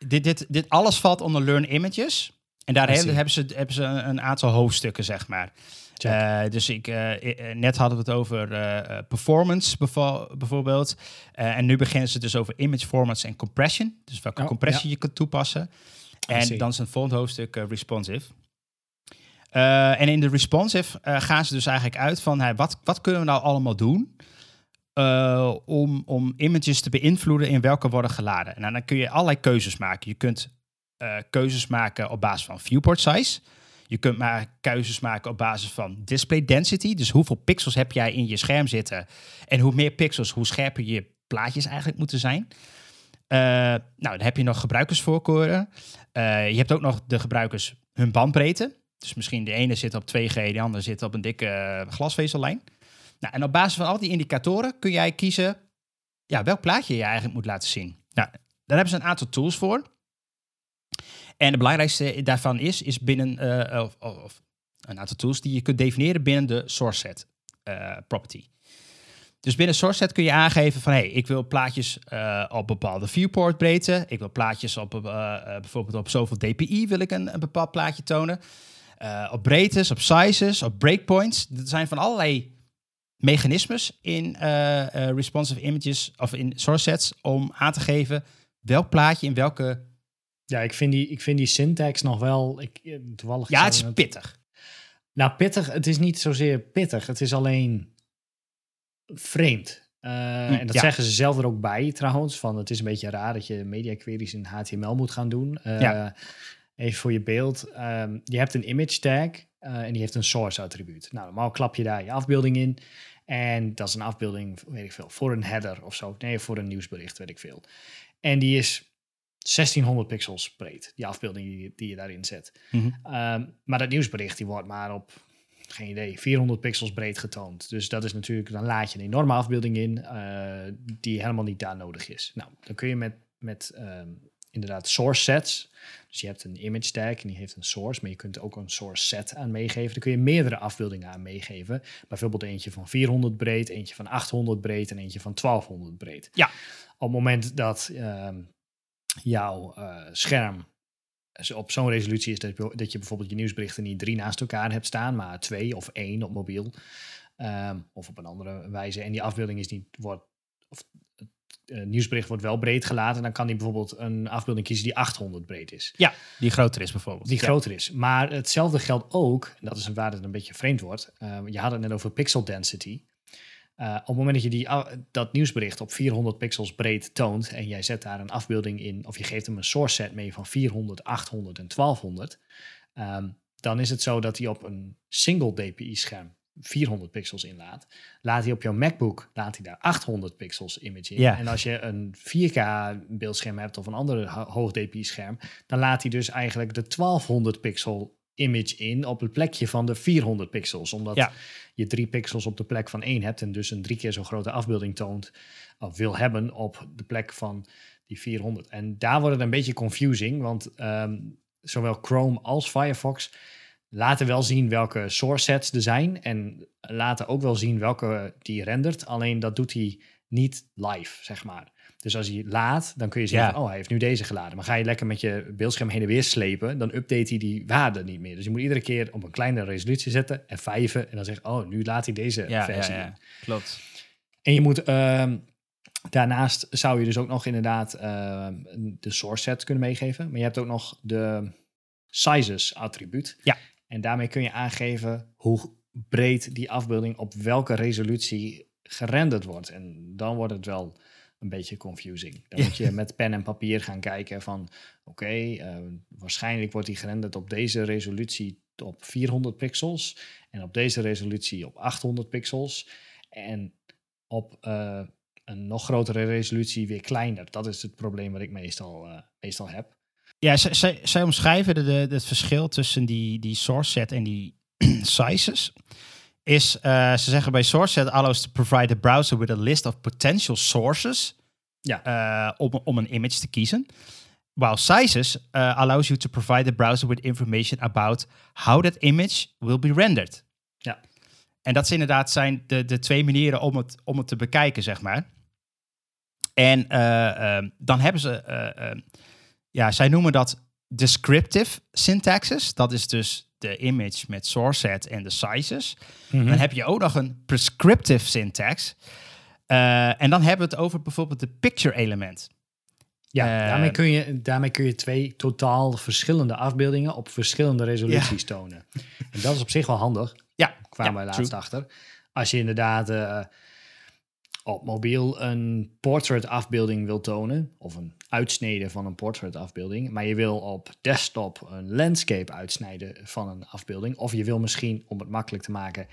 dit, dit, dit alles valt onder Learn Images. En daar hebben, ze, hebben ze een, aantal hoofdstukken, zeg maar. Eh, dus ik, eh, eh, net hadden we het over performance bijvoorbeeld. En nu beginnen ze dus over image formats en compression. Dus welke Oh, compressie je kunt toepassen. En dan is een volgende hoofdstuk responsive. En in de responsive gaan ze dus eigenlijk uit van hey, wat, wat kunnen we nou allemaal doen om, om images te beïnvloeden in welke worden geladen. En dan kun je allerlei keuzes maken. Je kunt eh, keuzes maken op basis van viewport size. Je kunt maar keuzes maken op basis van display density. Dus hoeveel pixels heb jij in je scherm zitten? En hoe meer pixels, hoe scherper je plaatjes eigenlijk moeten zijn. Eh, nou, dan heb je nog gebruikersvoorkeuren. Eh, je hebt ook nog de gebruikers hun bandbreedte. Dus misschien de ene zit op 2G, de andere zit op een dikke glasvezellijn. Nou, en op basis van al die indicatoren kun jij kiezen ja, welk plaatje je eigenlijk moet laten zien. Nou, daar hebben ze een aantal tools voor. En de belangrijkste daarvan is, is binnen, eh, of, of- een aantal tools die je kunt definiëren binnen de source set eh, property. Dus binnen source set kun je aangeven van, hey, ik wil plaatjes eh, op bepaalde viewport breedte. Ik wil plaatjes op, bijvoorbeeld op zoveel dpi wil ik een, een bepaald plaatje tonen. Op breedtes, op sizes, op breakpoints. Er zijn van allerlei mechanismes in responsive images of in source sets om aan te geven welk plaatje in welke. Ja, ik vind die, ik vind die syntax nog wel, ik, eh, toevallig... Ja, het is pittig. Nou, pittig, het is niet zozeer pittig, het is alleen vreemd. Eh, Hm, en dat ja. zeggen ze zelf er ook bij trouwens, van het is een beetje raar dat je media queries in HTML moet gaan doen. Eh, Ja. Even voor je beeld, ehm, je hebt een image tag en die heeft een source attribuut. Nou, normaal klap je daar je afbeelding in en dat is een afbeelding, weet ik veel, voor een header of zo. Nee, voor een nieuwsbericht, weet ik veel. En die is 1600 pixels breed, die afbeelding die, die je daarin zet. Mhm. Ehm, maar dat nieuwsbericht die wordt maar op, geen idee, 400 pixels breed getoond. Dus dat is natuurlijk, dan laat je een enorme afbeelding in eh, die helemaal niet daar nodig is. Nou, dan kun je met, met ehm, inderdaad source sets, dus je hebt een image tag en die heeft een source, maar je kunt ook een source set aan meegeven. Dan kun je meerdere afbeeldingen aan meegeven. Bijvoorbeeld eentje van 400 breed, eentje van 800 breed en eentje van 1200 breed. Ja. Op het moment dat ehm, jouw eh, scherm zo- op zo'n resolutie is dat je, dat je bijvoorbeeld je nieuwsberichten niet drie naast elkaar hebt staan, maar twee of één op mobiel. Ehm, of op een andere wijze. En die afbeelding is niet, wordt, of het eh, nieuwsbericht wordt wel breed gelaten, dan kan hij bijvoorbeeld een afbeelding kiezen die 800 breed is. Ja, die groter is bijvoorbeeld. Die Ja. groter is. Maar hetzelfde geldt ook, en dat is een waar het een beetje vreemd wordt. eh, je had het net over pixel density. Eh, op het moment dat je die, a- dat nieuwsbericht op 400 pixels breed toont en jij zet daar een afbeelding in, of je geeft hem een source set mee van 400, 800 en 1200, ehm, dan is het zo dat hij op een single DPI-scherm 400 pixels inlaat. Laat hij op jouw MacBook, laat hij daar 800 pixels image in. Ja. En als je een 4K beeldscherm hebt of een ander ho- hoog DPI-scherm, dan laat hij dus eigenlijk de 1200 pixel image in op het plekje van de 400 pixels. Omdat Ja. je drie pixels op de plek van één hebt en dus een drie keer zo grote afbeelding toont of wil hebben op de plek van die 400. En daar wordt het een beetje confusing, want ehm, zowel Chrome als Firefox laten wel zien welke source sets er zijn en laten ook wel zien welke die rendert. Alleen dat doet hij niet live, zeg maar. Dus als hij laat, dan kun je zeggen, Ja. van, oh, hij heeft nu deze geladen. Maar ga je lekker met je beeldscherm heen en weer slepen, dan update hij die waarde niet meer. Dus je moet iedere keer op een kleinere resolutie zetten en vijven en dan zeggen, oh, nu laat hij deze Ja, versie ja. Klopt. En je moet ehm, daarnaast zou je dus ook nog inderdaad ehm, de source set kunnen meegeven. Maar je hebt ook nog de sizes attribuut. Ja. En daarmee kun je aangeven hoe breed die afbeelding op welke resolutie gerenderd wordt. En dan wordt het wel een beetje confusing. Dan moet je met pen en papier gaan kijken van oké, eh, waarschijnlijk wordt die gerenderd op deze resolutie op 400 pixels en op deze resolutie op 800 pixels. En op eh, een nog grotere resolutie weer kleiner. Dat is het probleem wat ik meestal, eh, meestal heb. Ja, zij, zij, zij omschrijven de, de, het verschil tussen die, die source set en die sizes. Is, eh, ze zeggen bij source set allows to provide the browser with a list of potential sources Ja. eh, om, om een image te kiezen. While sizes eh, allows you to provide the browser with information about how that image will be rendered. Ja. En dat zijn inderdaad zijn de, de twee manieren om het, om het te bekijken, zeg maar. En eh, eh, dan hebben ze, eh, eh, ja, zij noemen dat descriptive syntaxes. Dat is dus de image met source set en de sizes. Mhm. Dan heb je ook nog een prescriptive syntax. Eh, en dan hebben we het over bijvoorbeeld de picture element. Ja, Eh, daarmee, kun je, daarmee kun je twee totaal verschillende afbeeldingen op verschillende resoluties tonen. En dat is op zich wel handig. Ja, kwamen ja, wij true. laatst achter. Als je inderdaad eh, op mobiel een portrait afbeelding wil tonen, of een uitsnede van een portrait afbeelding, maar je wil op desktop een landscape uitsnijden van een afbeelding, of je wil misschien, om het makkelijk te maken,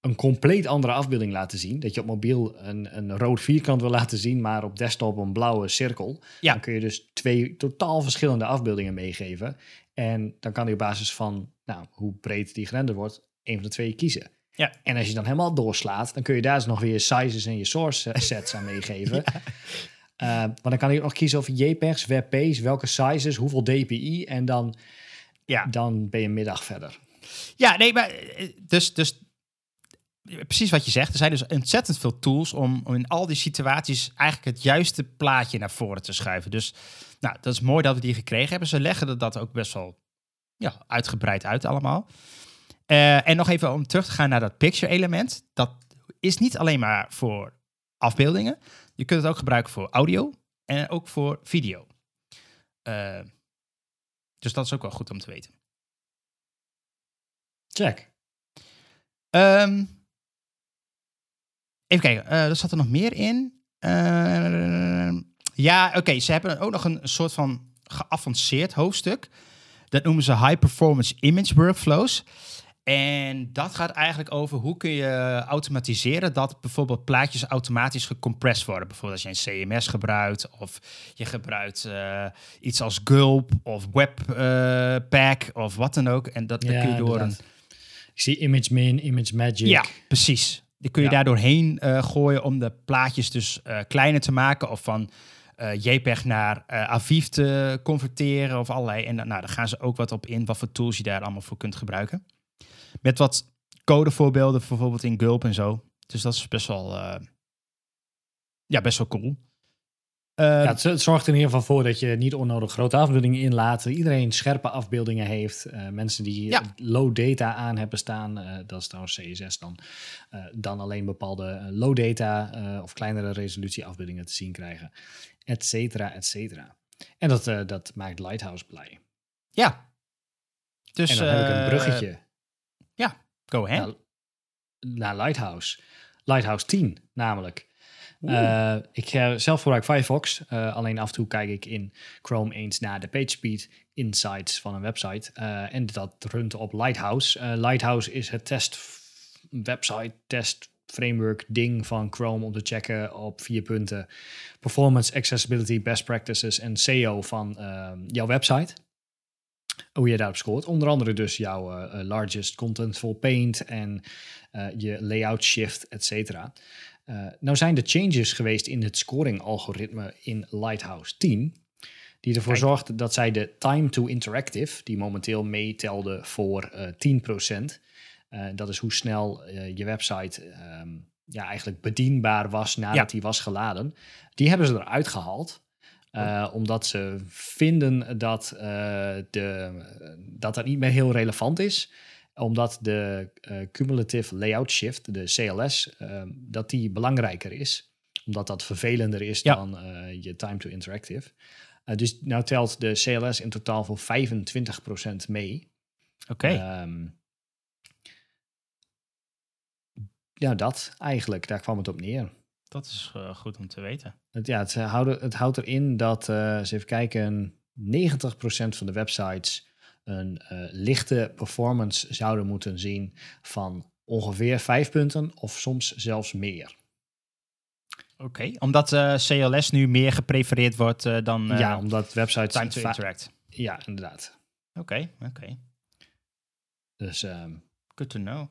een compleet andere afbeelding laten zien. Dat je op mobiel een, een rood vierkant wil laten zien, maar op desktop een blauwe cirkel. Ja. Dan kun je dus twee totaal verschillende afbeeldingen meegeven. En dan kan hij op basis van nou, hoe breed die gerenderd wordt, een van de twee kiezen. Ja. En als je dan helemaal doorslaat, dan kun je daar dus nog weer je sizes en je source sets aan meegeven. Eh, want dan kan je ook nog kiezen of JPEGs, WebP's, welke sizes, hoeveel DPI. En dan, Ja. dan ben je een middag verder. Ja, nee, maar eh, dus, dus eh, precies wat je zegt. Er zijn dus ontzettend veel tools om, om in al die situaties eigenlijk het juiste plaatje naar voren te schuiven. Dus nou, dat is mooi dat we die gekregen hebben. Ze leggen dat- dat ook best wel ja, uitgebreid uit allemaal. Eh, en nog even om terug te gaan naar dat picture element. Dat is niet alleen maar voor afbeeldingen. Je kunt het ook gebruiken voor audio en ook voor video. Eh, dus dat is ook wel goed om te weten. Check. Ehm, even kijken, eh, er zat er nog meer in. Ehm, ja, oké, ze hebben ook nog een, een soort van geavanceerd hoofdstuk. Dat noemen ze High Performance Image Workflows. En dat gaat eigenlijk over hoe kun je automatiseren dat bijvoorbeeld plaatjes automatisch gecompressed worden. Bijvoorbeeld als je een CMS gebruikt of je gebruikt eh, iets als Gulp of Webpack of wat dan ook. En dat kun je door een. Ik zie Image Min, Image Magic. ja, precies. Die kun je Ja. daar doorheen eh, gooien om de plaatjes dus eh, kleiner te maken of van eh, JPEG naar eh AVIF te converteren of allerlei. En nou, daar gaan ze ook wat op in, wat voor tools je daar allemaal voor kunt gebruiken. Met wat codevoorbeelden, bijvoorbeeld in Gulp en zo. Dus dat is best wel, eh, ja, best wel cool. Eh, Ja, het, het zorgt in ieder geval voor dat je niet onnodig grote afbeeldingen inlaat. Iedereen scherpe afbeeldingen heeft. Eh, mensen die Ja. low data aan hebben staan, dat is trouwens CSS dan, dan alleen bepaalde low data of kleinere resolutie afbeeldingen te zien krijgen. Et cetera, et cetera. En dat, dat maakt Lighthouse blij. ja. Dus, en dan heb ik een bruggetje Go ahead. naar, naar Lighthouse. Lighthouse 10 namelijk. Eh, ik eh, zelf gebruik Firefox. eh, alleen af en toe kijk ik in Chrome eens naar de PageSpeed insights van een website. en dat runt op Lighthouse. Lighthouse is het test website test framework ding van Chrome om te checken op vier punten. Performance, accessibility, best practices en SEO van jouw website. Hoe je daarop scoort. Onder andere dus jouw eh, eh, largest contentful paint en eh, je layout shift, et cetera. Nou zijn er changes geweest in het scoring-algoritme in Lighthouse 10, die ervoor Kijk. zorgde dat zij de time to interactive, die momenteel meetelde voor eh 10%, eh, dat is hoe snel je website ehm, ja, eigenlijk bedienbaar was nadat Ja. die was geladen, die hebben ze eruit gehaald. Eh, omdat ze vinden dat, eh, de, dat dat niet meer heel relevant is omdat de eh, cumulative layout shift, de CLS, eh, dat die belangrijker is. Omdat dat vervelender is Ja. dan je time to interactive. Dus nou telt de CLS in totaal voor 25% mee. Oké. Ehm, ja, dat eigenlijk. Daar kwam het op neer. Dat is eh, goed om te weten. Het, ja, het, houdt, het houdt erin dat, eh eens even kijken, 90% van de websites een eh, lichte performance zouden moeten zien van ongeveer 5 punten of soms zelfs meer. Oké. Omdat CLS nu meer geprefereerd wordt dan ja, omdat websites... Time to Interact. Ja, inderdaad. Oké, oké. Dus ehm, Good to know.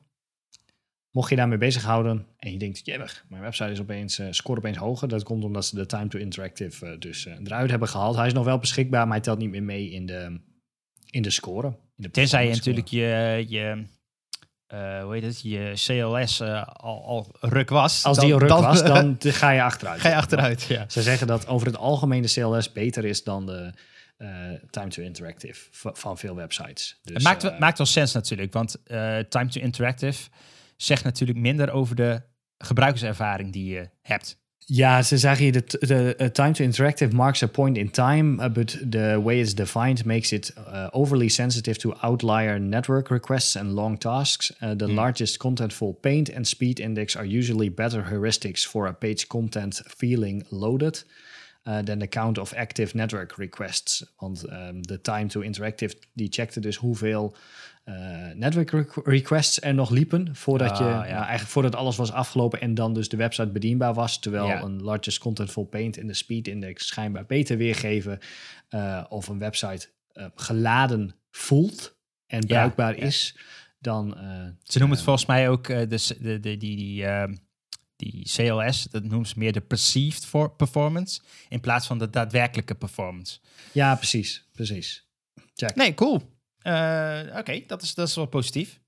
Mocht je daarmee bezighouden en je denkt, jemig, mijn website is opeens, scoort opeens hoger. Dat komt omdat ze de time to interactive eh, dus eh, eruit hebben gehaald. Hij is nog wel beschikbaar, maar hij telt niet meer mee in de, in de score. In de Tenzij je natuurlijk je, je hoe heet het, je CLS al, al ruk was. Als die al ruk dan, was, dan ga je achteruit. ga je achteruit. Ja. Ze zeggen dat over het algemeen de CLS beter is dan de time to interactive van veel websites. Dus, het maakt, wel- maakt wel sens natuurlijk, want Time to Interactive zegt natuurlijk minder over de gebruikerservaring die je hebt. Ja, ze zeggen hier, de, eh, time to interactive marks a point in time, uh, but the way it's defined makes it uh, overly sensitive to outlier network requests and long tasks. The largest contentful paint and speed index are usually better heuristics for a page content feeling loaded. than the count of active network requests. Want ehm, de time to interactive, die checkte dus hoeveel eh, network requ- requests er nog liepen voordat je, Ah, ja. nou, eigenlijk voordat alles was afgelopen en dan dus de website bedienbaar was. Terwijl Ja. een largest contentful paint en de speed index schijnbaar beter weergeven eh, of een website eh, geladen voelt en bruikbaar ja. is dan. eh, Ze noemen het eh, volgens mij ook eh, de, de, de, die, die, ehm, die CLS, dat noemen ze meer de perceived for performance, in plaats van de daadwerkelijke performance. Ja, precies, precies. Check. Nee, cool. Eh, Oké, dat, is, dat is wel positief.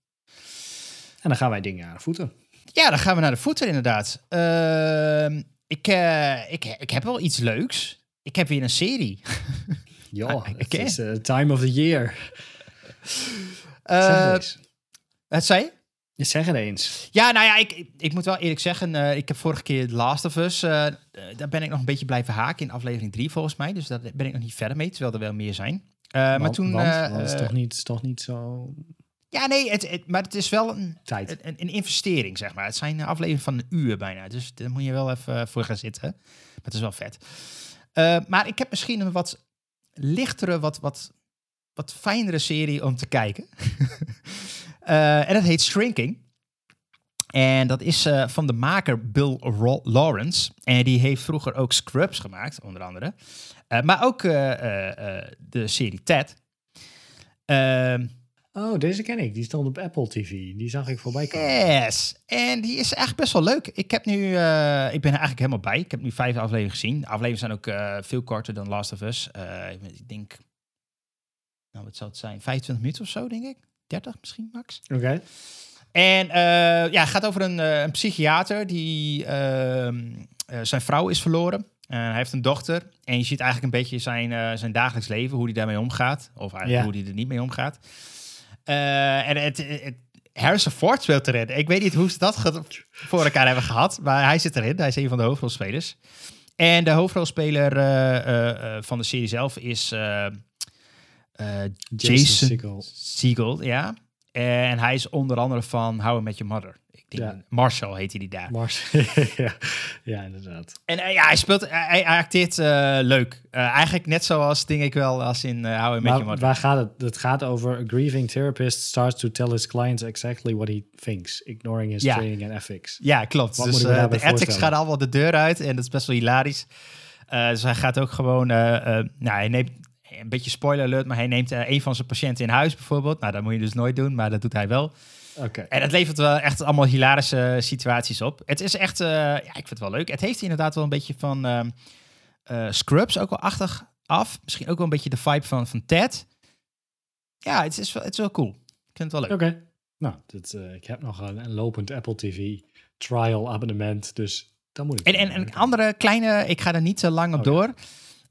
En dan gaan wij dingen aan de voeten. Ja, dan gaan we naar de voeten inderdaad. Ehm, ik, eh, ik, ik heb wel iets leuks. Ik heb weer een serie. Ja, Ah, het is eh, time of the year. Zeg het zei je? Zeg het eens. Ja, nou ja, ik, ik, moet wel eerlijk zeggen, ik heb vorige keer The Last of Us, daar ben ik nog een beetje blijven haken in aflevering 3 volgens mij. Dus daar ben ik nog niet verder mee, terwijl er wel meer zijn. Eh, maar Want- toen... want, eh, het is eh, toch niet, is toch niet zo Ja, nee, het, het- maar het is wel een, tijd. een, een investering, zeg maar. Het zijn afleveringen van een uur bijna, dus daar moet je wel even voor gaan zitten. Maar het is wel vet. Maar ik heb misschien een wat lichtere, wat, wat, wat fijnere serie om te kijken. En dat heet Shrinking. En dat is eh, van de maker Bill Ro- Lawrence. En die heeft vroeger ook Scrubs gemaakt, onder andere. Eh, maar ook eh, de serie Ted. Ehm, Oh, deze ken ik. Die stond op Apple TV. Die zag ik voorbij komen. Yes. En die is echt best wel leuk. Ik heb nu, ik ben er eigenlijk helemaal bij. Ik heb nu vijf afleveringen gezien. De afleveringen zijn ook veel korter dan Last of Us. Ik denk, nou wat zou het zijn? 25 minuten of zo, denk ik. 30 misschien, max. Oké. En eh, ja, het gaat over een, eh, een psychiater die ehm, eh, zijn vrouw is verloren. Eh, hij heeft een dochter. En je ziet eigenlijk een beetje zijn, zijn dagelijks leven, hoe hij daarmee omgaat. Of eigenlijk Ja. hoe hij er niet mee omgaat. En het, het, Harrison Ford speelt erin. Ik weet niet hoe ze dat voor elkaar hebben gehad. Maar hij zit erin. Hij is een van de hoofdrolspelers. En de hoofdrolspeler van de serie zelf is Jason, Segel. Segel, ja. En hij is onder andere van How I Met Your Mother. Ik denk, Ja. Marshall heet hij die daar. Mars. ja, ja, inderdaad. En eh, ja, hij speelt, hij, hij acteert eh, leuk. Eh, eigenlijk net zoals, denk ik wel, als in eh How I Met Your Maar Mother. waar gaat het? Het gaat over a grieving therapist starts to tell his clients exactly what he thinks, ignoring his Ja. training and ethics. Ja, klopt. Wat dus eh, de ethics gaan allemaal de deur uit en dat is best wel hilarisch. Eh, dus hij gaat ook gewoon, eh, eh, nou, hij neemt een beetje spoiler alert, maar hij neemt eh, een van zijn patiënten in huis bijvoorbeeld. Nou, dat moet je dus nooit doen, maar dat doet hij wel. Oké. En het levert wel echt allemaal hilarische situaties op. Het is echt, eh, ja, ik vind het wel leuk. Het heeft inderdaad wel een beetje van ehm, eh, Scrubs ook wel achtig af. Misschien ook wel een beetje de vibe van, van Ted. Ja, het is, wel, het is wel cool. Ik vind het wel leuk. Oké. Nou, dit, ik heb nog een, een lopend Apple TV trial abonnement, dus dan moet ik. En, en, andere kleine, ik ga er niet te lang op door.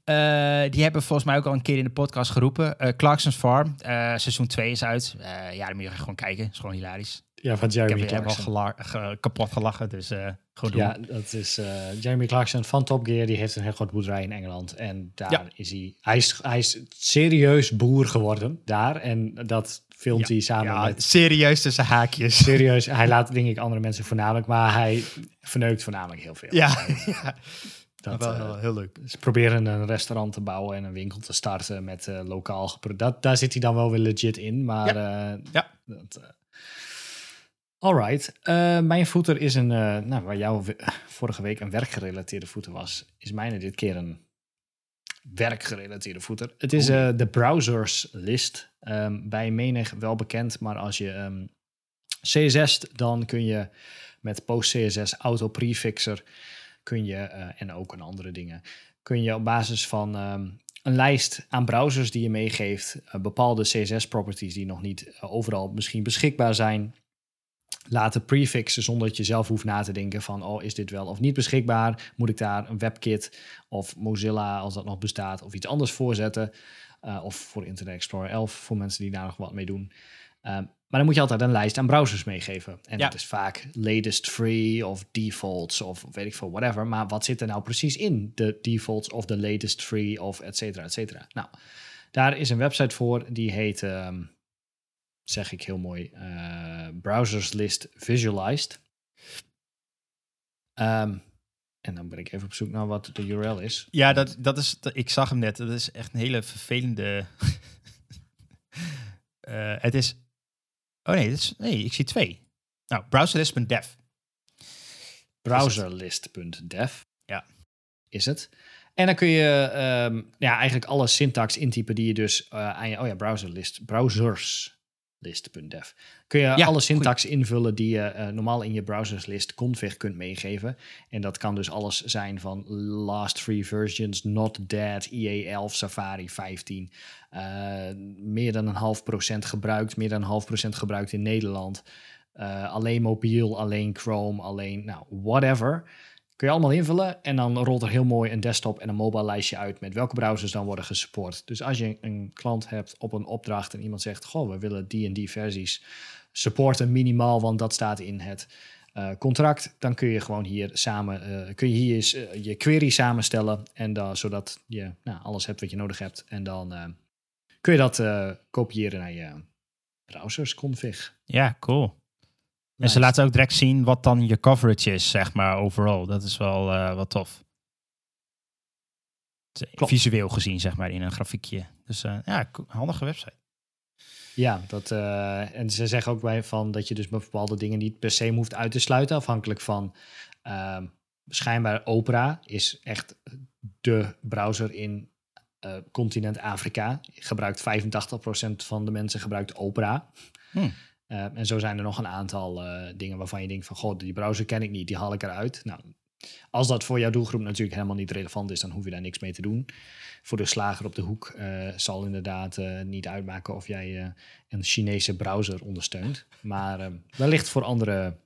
Eh, die hebben volgens mij ook al een keer in de podcast geroepen. Eh Clarkson's Farm, eh, seizoen 2 is uit. Ja, dan moet je gewoon kijken. is gewoon hilarisch. Ja, van Ik heb, Jeremy ik heb al Clarkson. ge- kapot gelachen, dus gewoon doen. Ja, dat is Jeremy Clarkson van Top Gear. Die heeft een heel groot boerderij in Engeland. En daar Ja. is hij... Hij is, hij is serieus boer geworden daar. En dat filmt Ja. hij samen Ja, met... serieus tussen haakjes. Serieus, hij laat denk ik andere mensen voornamelijk, maar hij verneukt voornamelijk heel veel. Ja, ja. Dat, wel eh, heel, heel leuk. ze proberen een restaurant te bouwen en een winkel te starten met eh, lokaal dat Daar zit hij dan wel weer legit in, maar ja. Ja. dat, Alright, mijn voeter is een, nou, waar jouw vorige week een werkgerelateerde voeter was, is mijne dit keer een werkgerelateerde voeter. Het is de browsers list. Ehm, bij menig wel bekend, maar als je ehm CSS, dan kun je met PostCSS Auto Prefixer kun je, eh, en ook een andere dingen, kun je op basis van ehm, een lijst aan browsers die je meegeeft, eh, bepaalde CSS-properties die nog niet eh, overal misschien beschikbaar zijn, laten prefixen zonder dat je zelf hoeft na te denken van, oh, is dit wel of niet beschikbaar? Moet ik daar een WebKit of Mozilla, als dat nog bestaat, of iets anders voor zetten? Of voor Internet Explorer 11, voor mensen die daar nog wat mee doen. Ehm, maar dan moet je altijd een lijst aan browsers meegeven. En Ja. dat is vaak latest free of defaults of weet ik veel, whatever. Maar wat zit er nou precies in de defaults of de latest free of et cetera, et cetera. Nou, daar is een website voor die heet, ehm, zeg ik heel mooi, eh, Browsers List Visualized. Ehm, en dan ben ik even op zoek naar wat de URL is. Ja, dat, dat is, dat- ik zag hem net. Dat is echt een hele vervelende... Eh, het is... Oh nee, is, nee, ik zie twee. Nou, browserlist.dev. browserlist.dev. Ja. Is het. En dan kun je ehm, ja, eigenlijk alle syntax intypen die je dus eh, aan je... Oh ja, browserlist. Browserslist.dev. Kun je Ja, alle syntax invullen die je eh, normaal in je browserslist config kunt meegeven. En dat kan dus alles zijn van last three versions, not dead, EA11, Safari 15. eh, meer dan een half procent gebruikt, meer dan een half procent gebruikt in Nederland. Eh, alleen mobiel, alleen Chrome, alleen, nou, whatever. Kun je allemaal invullen en dan rolt er heel mooi een desktop en een mobile lijstje uit met welke browsers dan worden gesupport. Dus als je een klant hebt op een opdracht en iemand zegt, goh, we willen die en die versies supporten minimaal, want dat staat in het eh, contract, dan kun je gewoon hier samen, eh, kun je hier eens, eh, je query samenstellen en dan, zodat je nou, alles hebt wat je nodig hebt en dan kun je dat kopiëren naar je browsers config. Ja, cool. En ze laten ook direct zien wat dan je coverage is, zeg maar, overal. Dat is wel eh, wat tof. Klopt. Visueel gezien, zeg maar, in een grafiekje. Dus eh, ja, handige website. Ja, dat, eh, en ze zeggen ook bij van dat je dus bepaalde dingen niet per se hoeft uit te sluiten, afhankelijk van ehm, schijnbaar Opera is echt de browser in continent Afrika. Gebruikt 85% van de mensen gebruikt Opera. Hmm. Eh, en zo zijn er nog een aantal eh, dingen waarvan je denkt van, god, die browser ken ik niet, die haal ik eruit. Nou, als dat voor jouw doelgroep natuurlijk helemaal niet relevant is, dan hoef je daar niks mee te doen. Voor de slager op de hoek eh, zal inderdaad eh, niet uitmaken of jij een Chinese browser ondersteunt. Maar eh, wellicht voor andere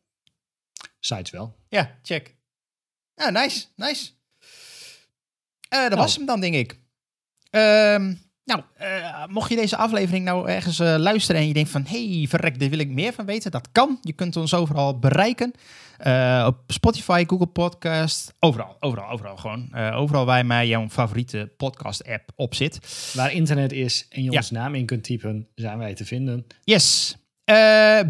sites wel. Ja, check. Ja, nice, nice. Eh, dat Nou. was hem dan, denk ik. Ehm, nou, eh, mocht je deze aflevering nou ergens eh, luisteren en je denkt van... hey, verrek, daar wil ik meer van weten. Dat kan. Je kunt ons overal bereiken. Eh, op Spotify, Google Podcast. Overal, overal, overal gewoon. Overal waar mij jouw favoriete podcast-app op zit. Waar internet is en je Ja. ons naam in kunt typen, zijn wij te vinden. Yes.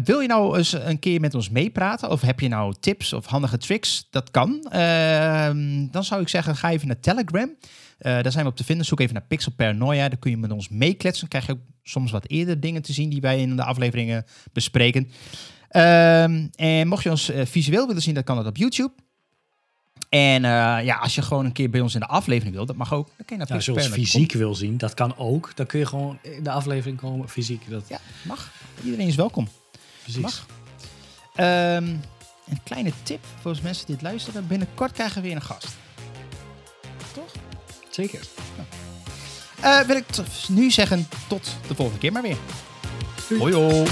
Wil je nou eens een keer met ons meepraten? Of heb je nou tips of handige tricks? Dat kan. Ehm, dan zou ik zeggen, ga even naar Telegram. Eh, daar zijn we op te vinden. Zoek even naar Pixel Paranoia. Daar kun je met ons meekletsen. Dan krijg je ook soms wat eerder dingen te zien die wij in de afleveringen bespreken. Ehm, en mocht je ons eh, visueel willen zien, dan kan dat op YouTube. En eh, ja, als je gewoon een keer bij ons in de aflevering wilt, dat mag ook. Dan kun je naar Ja, Pixel zoals Paranoia fysiek wil zien, dat kan ook. Dan kun je gewoon in de aflevering komen, fysiek. Dat, Ja, mag. Iedereen is welkom. precies. mag. Ehm, een kleine tip voor mensen die het luisteren. Binnenkort krijgen we weer een gast. Zeker. Eh, wil ik nu zeggen tot de volgende keer maar weer. Doei. Hoi hoi.